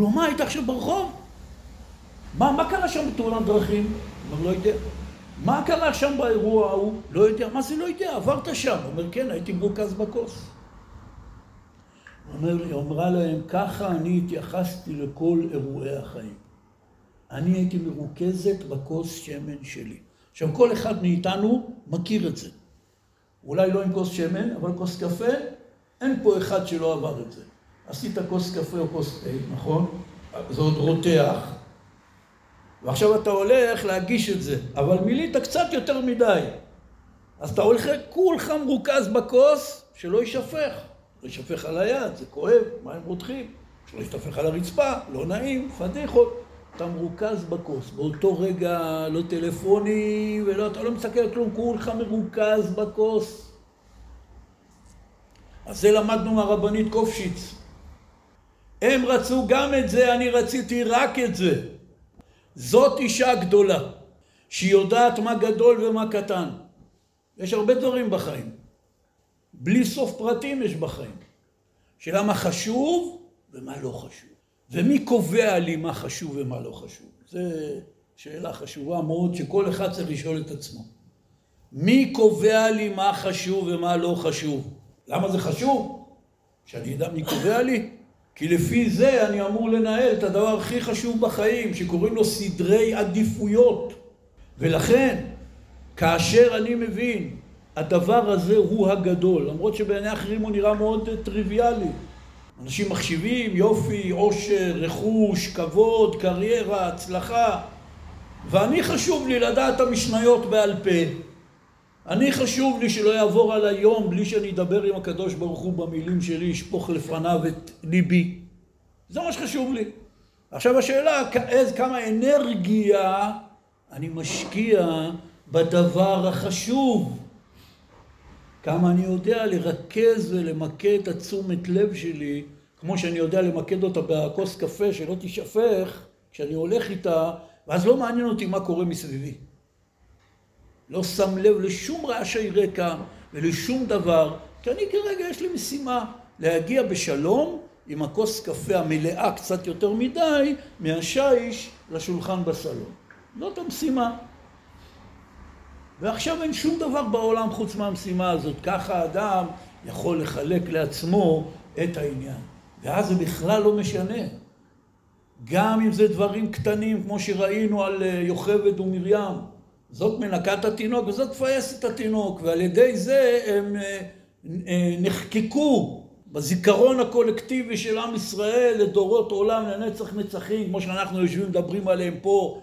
אומר, מה, היית עכשיו ברחוב? מה, מה קרה שם בתאונת דרכים? הוא אומר, לא יודע. מה קרה שם באירוע ההוא? לא יודע. מה זה לא יודע? עברת שם. הוא אומר, כן, הייתי מרוכז בכוס. היא אמרה להם, ככה אני התייחסתי לכל אירועי החיים. אני הייתי מרוכזת בכוס שמן שלי. עכשיו, כל אחד מאיתנו מכיר את זה. אולי לא עם כוס שמן, אבל כוס קפה, אין פה אחד שלא עבר את זה. עשית כוס קפה או כוס תה, נכון? זה עוד רותח. ועכשיו אתה הולך להגיש את זה, אבל מילאת קצת יותר מדי. אז אתה הולך כולך מרוכז בכוס, שלא יישפך. לא יישפך על היד, זה כואב, מים רותחים. שלא יישפך על הרצפה, לא נעים, פדיחות. אתה מרוכז בכוס. באותו רגע לא טלפוני, ולא, אתה לא מסתכל כלום, כולך מרוכז בכוס. אז זה למדנו מהרבנית קופשיץ. הם רצו גם את זה, אני רציתי רק את זה. זאת אישה גדולה, שהיא יודעת מה גדול ומה קטן. יש הרבה דברים בחיים. בלי סוף פרטים יש בחיים. שאלה מה חשוב ומה לא חשוב. ומי קובע לי מה חשוב ומה לא חשוב? זה שאלה חשובה מאוד שכל אחד צריך לשאול את עצמו. מי קובע לי מה חשוב ומה לא חשוב? למה זה חשוב? שאני אדע מי קובע לי? כי לפי זה אני אמור לנהל את הדבר הכי חשוב בחיים, שקוראים לו סדרי עדיפויות. ולכן, כאשר אני מבין, הדבר הזה הוא הגדול, למרות שבעיני אחרים הוא נראה מאוד טריוויאלי. אנשים מחשיבים יופי, עושר, רכוש, כבוד, קריירה, הצלחה. ואני חשוב לי לדעת המשניות בעל פה. אני חשוב לי שלא יעבור על היום בלי שאני אדבר עם הקדוש ברוך הוא במילים שלי, אשפוך לפניו את ליבי. זה מה שחשוב לי. עכשיו השאלה, כמה אנרגיה אני משקיע בדבר החשוב. כמה אני יודע לרכז ולמקד את התשומת לב שלי, כמו שאני יודע למקד אותה בכוס קפה שלא תישפך כשאני הולך איתה, ואז לא מעניין אותי מה קורה מסביבי. לא שם לב לשום רעשי רקע ולשום דבר, כי אני כרגע יש לי משימה להגיע בשלום עם הכוס קפה המלאה קצת יותר מדי מהשיש לשולחן בסלון. זאת המשימה. ועכשיו אין שום דבר בעולם חוץ מהמשימה הזאת. ככה האדם יכול לחלק לעצמו את העניין. ואז זה בכלל לא משנה. גם אם זה דברים קטנים, כמו שראינו על אה, יוכבד ומרים. זאת מנקה את התינוק וזאת תפייס התינוק, ועל ידי זה הם אה, אה, נחקקו בזיכרון הקולקטיבי של עם ישראל לדורות עולם, לנצח נצחים, כמו שאנחנו יושבים ומדברים עליהם פה,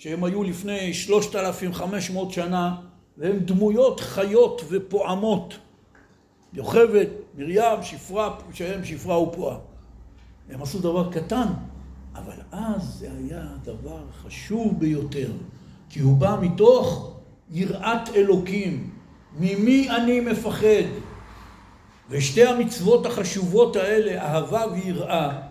שהם היו לפני שלושת אלפים חמש מאות שנה, והם דמויות חיות ופועמות. יוכבד, מרים, שפרה, שהם שפרה ופועה. הם עשו דבר קטן, אבל אז זה היה דבר חשוב ביותר. כי הוא בא מתוך יראת אלוקים. ממי אני מפחד? ושתי המצוות החשובות האלה, אהבה ויראה,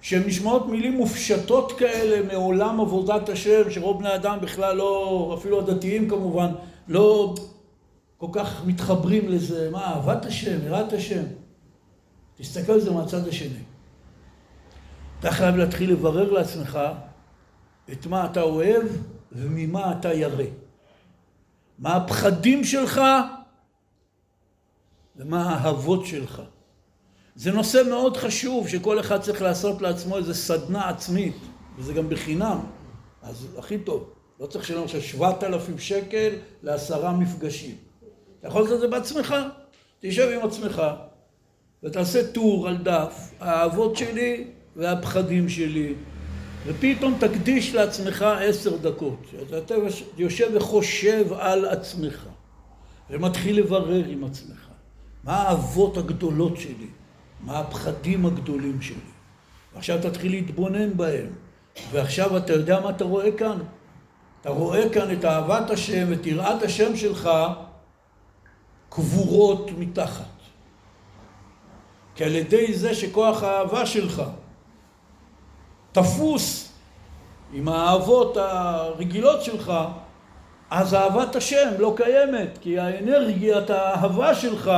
שהן נשמעות מילים מופשטות כאלה מעולם עבודת השם, שרוב בני אדם בכלל לא, אפילו הדתיים כמובן, לא כל כך מתחברים לזה. מה, אהבת השם, יראת השם? תסתכל על זה מהצד השני. אתה חייב להתחיל לברר לעצמך את מה אתה אוהב וממה אתה ירא. מה הפחדים שלך ומה האהבות שלך. זה נושא מאוד חשוב שכל אחד צריך לעשות לעצמו איזה סדנה עצמית, וזה גם בחינם, אז הכי טוב. לא צריך לשלם עכשיו שבעת אלפים שקל לעשרה מפגשים. אתה יכול לעשות את זה בעצמך. תשב עם עצמך ותעשה טור על דף, האהבות שלי והפחדים שלי, ופתאום תקדיש לעצמך עשר דקות. אתה יושב וחושב על עצמך, ומתחיל לברר עם עצמך. מה האהבות הגדולות שלי? מה הפחדים הגדולים שלי? ועכשיו תתחיל להתבונן בהם. ועכשיו אתה יודע מה אתה רואה כאן? אתה רואה כאן את אהבת השם, את יראת השם שלך, קבורות מתחת. כי על ידי זה שכוח האהבה שלך תפוס עם האהבות הרגילות שלך, אז אהבת השם לא קיימת, כי האנרגיית האהבה שלך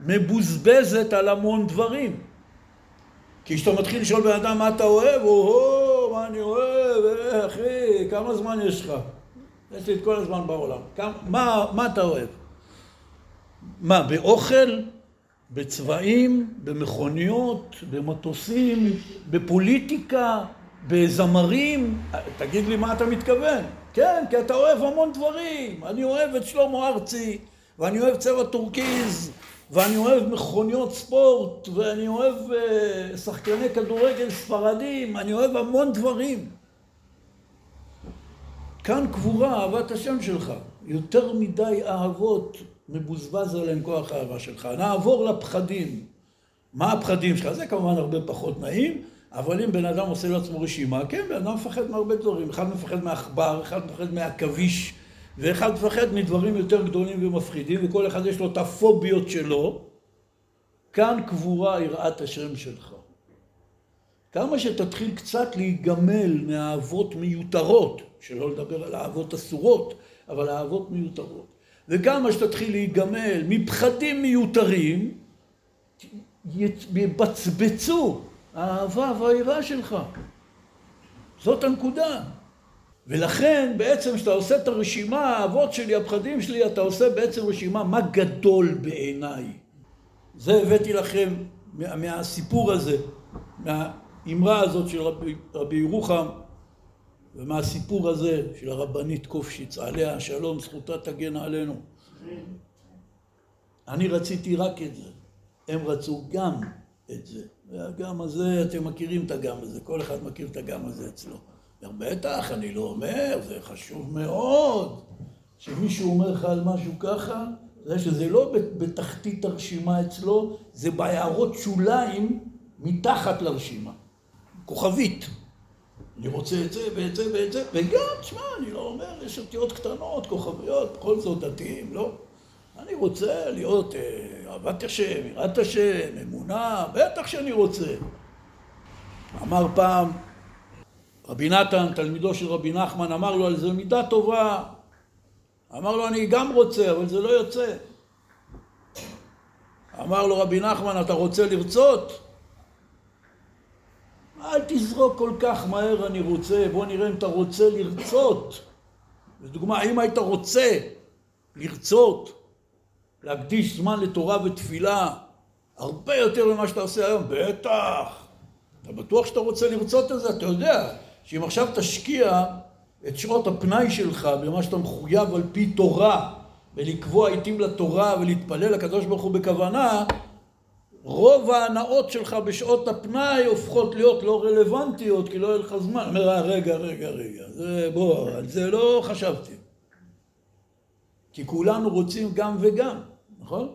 מבוזבזת על המון דברים. כי כשאתה מתחיל לשאול בן אדם מה אתה אוהב, או מה אני אוהב, אה, אחי, כמה זמן יש לך? יש לי את כל הזמן בעולם. כמה, מה, מה אתה אוהב? מה, באוכל? בצבעים, במכוניות, במטוסים, בפוליטיקה, בזמרים, תגיד לי מה אתה מתכוון. כן, כי אתה אוהב המון דברים. אני אוהב את שלמה ארצי, ואני אוהב צבע טורקיז, ואני אוהב מכוניות ספורט, ואני אוהב אה, שחקני כדורגל ספרדים, אני אוהב המון דברים. כאן קבורה אהבת השם שלך. יותר מדי אהבות מבוזבז עליהם כוח האהבה שלך. נעבור לפחדים. מה הפחדים שלך? זה כמובן הרבה פחות נעים, אבל אם בן אדם עושה לעצמו רשימה, כן, בן אדם מפחד מהרבה דברים. אחד מפחד מעכבר, אחד מפחד מעכביש, ואחד מפחד מדברים יותר גדולים ומפחידים, וכל אחד יש לו את הפוביות שלו. כאן קבורה יראת השם שלך. כמה שתתחיל קצת להיגמל מאהבות מיותרות, שלא לדבר על אהבות אסורות, אבל אהבות מיותרות. וכמה שתתחיל להיגמל מפחדים מיותרים, יבצבצו האהבה והיראה שלך. זאת הנקודה. ולכן בעצם כשאתה עושה את הרשימה, האבות שלי, הפחדים שלי, אתה עושה בעצם רשימה מה גדול בעיניי. זה הבאתי לכם מה, מהסיפור הזה, מהאמרה הזאת של רבי, רבי ירוחם ומהסיפור הזה של הרבנית קופשיץ, עליה השלום, זכותה תגן עלינו. אני רציתי רק את זה, הם רצו גם את זה. והגם הזה, אתם מכירים את הגם הזה, כל אחד מכיר את הגם הזה אצלו. בטח, אני לא אומר, זה חשוב מאוד. שמישהו אומר לך על משהו ככה, זה שזה לא בתחתית הרשימה אצלו, זה בהערות שוליים מתחת לרשימה. כוכבית. אני רוצה את זה ואת זה ואת זה, וגם, תשמע, אני לא אומר, יש אותיות קטנות, כוכביות, בכל זאת דתיים, לא? אני רוצה להיות אה, אהבת השם, יראת השם, אמונה, בטח שאני רוצה. אמר פעם רבי נתן, תלמידו של רבי נחמן, אמר לו על זה מידה טובה. אמר לו, אני גם רוצה, אבל זה לא יוצא. אמר לו רבי נחמן, אתה רוצה לרצות? אל תזרוק כל כך מהר אני רוצה, בוא נראה אם אתה רוצה לרצות. לדוגמה, אם היית רוצה לרצות, להקדיש זמן לתורה ותפילה, הרבה יותר ממה שאתה עושה היום, בטח. אתה בטוח שאתה רוצה לרצות את זה? אתה יודע שאם עכשיו תשקיע את שעות הפנאי שלך במה שאתה מחויב על פי תורה ולקבוע עיתים לתורה ולהתפלל לקדוש ברוך הוא בכוונה, רוב ההנאות שלך בשעות הפנאי הופכות להיות לא רלוונטיות כי לא יהיה לך זמן. אומר, אה, רגע, רגע, רגע, זה, בוא, על זה לא חשבתי. כי כולנו רוצים גם וגם, נכון?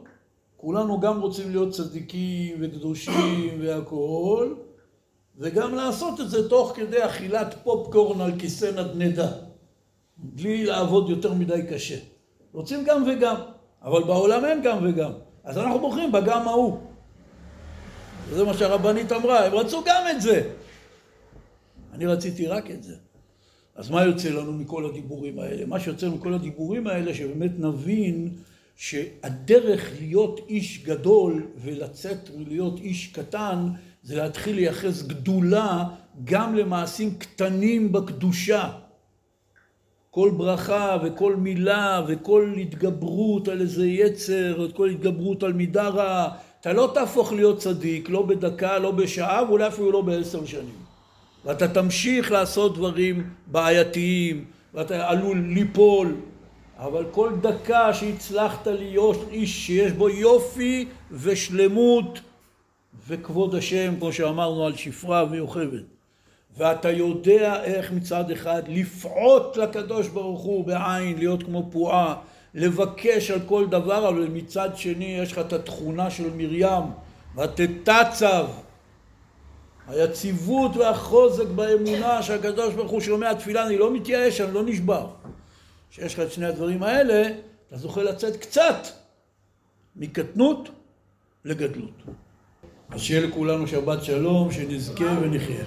כולנו גם רוצים להיות צדיקים וקדושים והכול, וגם לעשות את זה תוך כדי אכילת פופקורן על כיסא נדנדה, בלי לעבוד יותר מדי קשה. רוצים גם וגם, אבל בעולם אין גם וגם. אז אנחנו בוחרים בגם ההוא. זה מה שהרבנית אמרה, הם רצו גם את זה. אני רציתי רק את זה. אז מה יוצא לנו מכל הדיבורים האלה? מה שיוצא מכל הדיבורים האלה, שבאמת נבין שהדרך להיות איש גדול ולצאת ולהיות איש קטן, זה להתחיל לייחס גדולה גם למעשים קטנים בקדושה. כל ברכה וכל מילה וכל התגברות על איזה יצר, כל התגברות על מידה רעה, אתה לא תהפוך להיות צדיק, לא בדקה, לא בשעה, ואולי אפילו לא בעשר שנים. ואתה תמשיך לעשות דברים בעייתיים, ואתה עלול ליפול, אבל כל דקה שהצלחת להיות איש שיש בו יופי ושלמות וכבוד השם, כמו שאמרנו, על שפרה ויוכבת. ואתה יודע איך מצד אחד לפעוט לקדוש ברוך הוא בעין, להיות כמו פועה, לבקש על כל דבר, אבל מצד שני יש לך את התכונה של מרים, ותתצב, היציבות והחוזק באמונה שהקדוש ברוך הוא שומע תפילה, אני לא מתייאש, אני לא נשבר. כשיש לך את שני הדברים האלה, אתה זוכה לצאת קצת מקטנות לגדלות. אז שיהיה לכולנו שבת שלום, שנזכה ונחיה.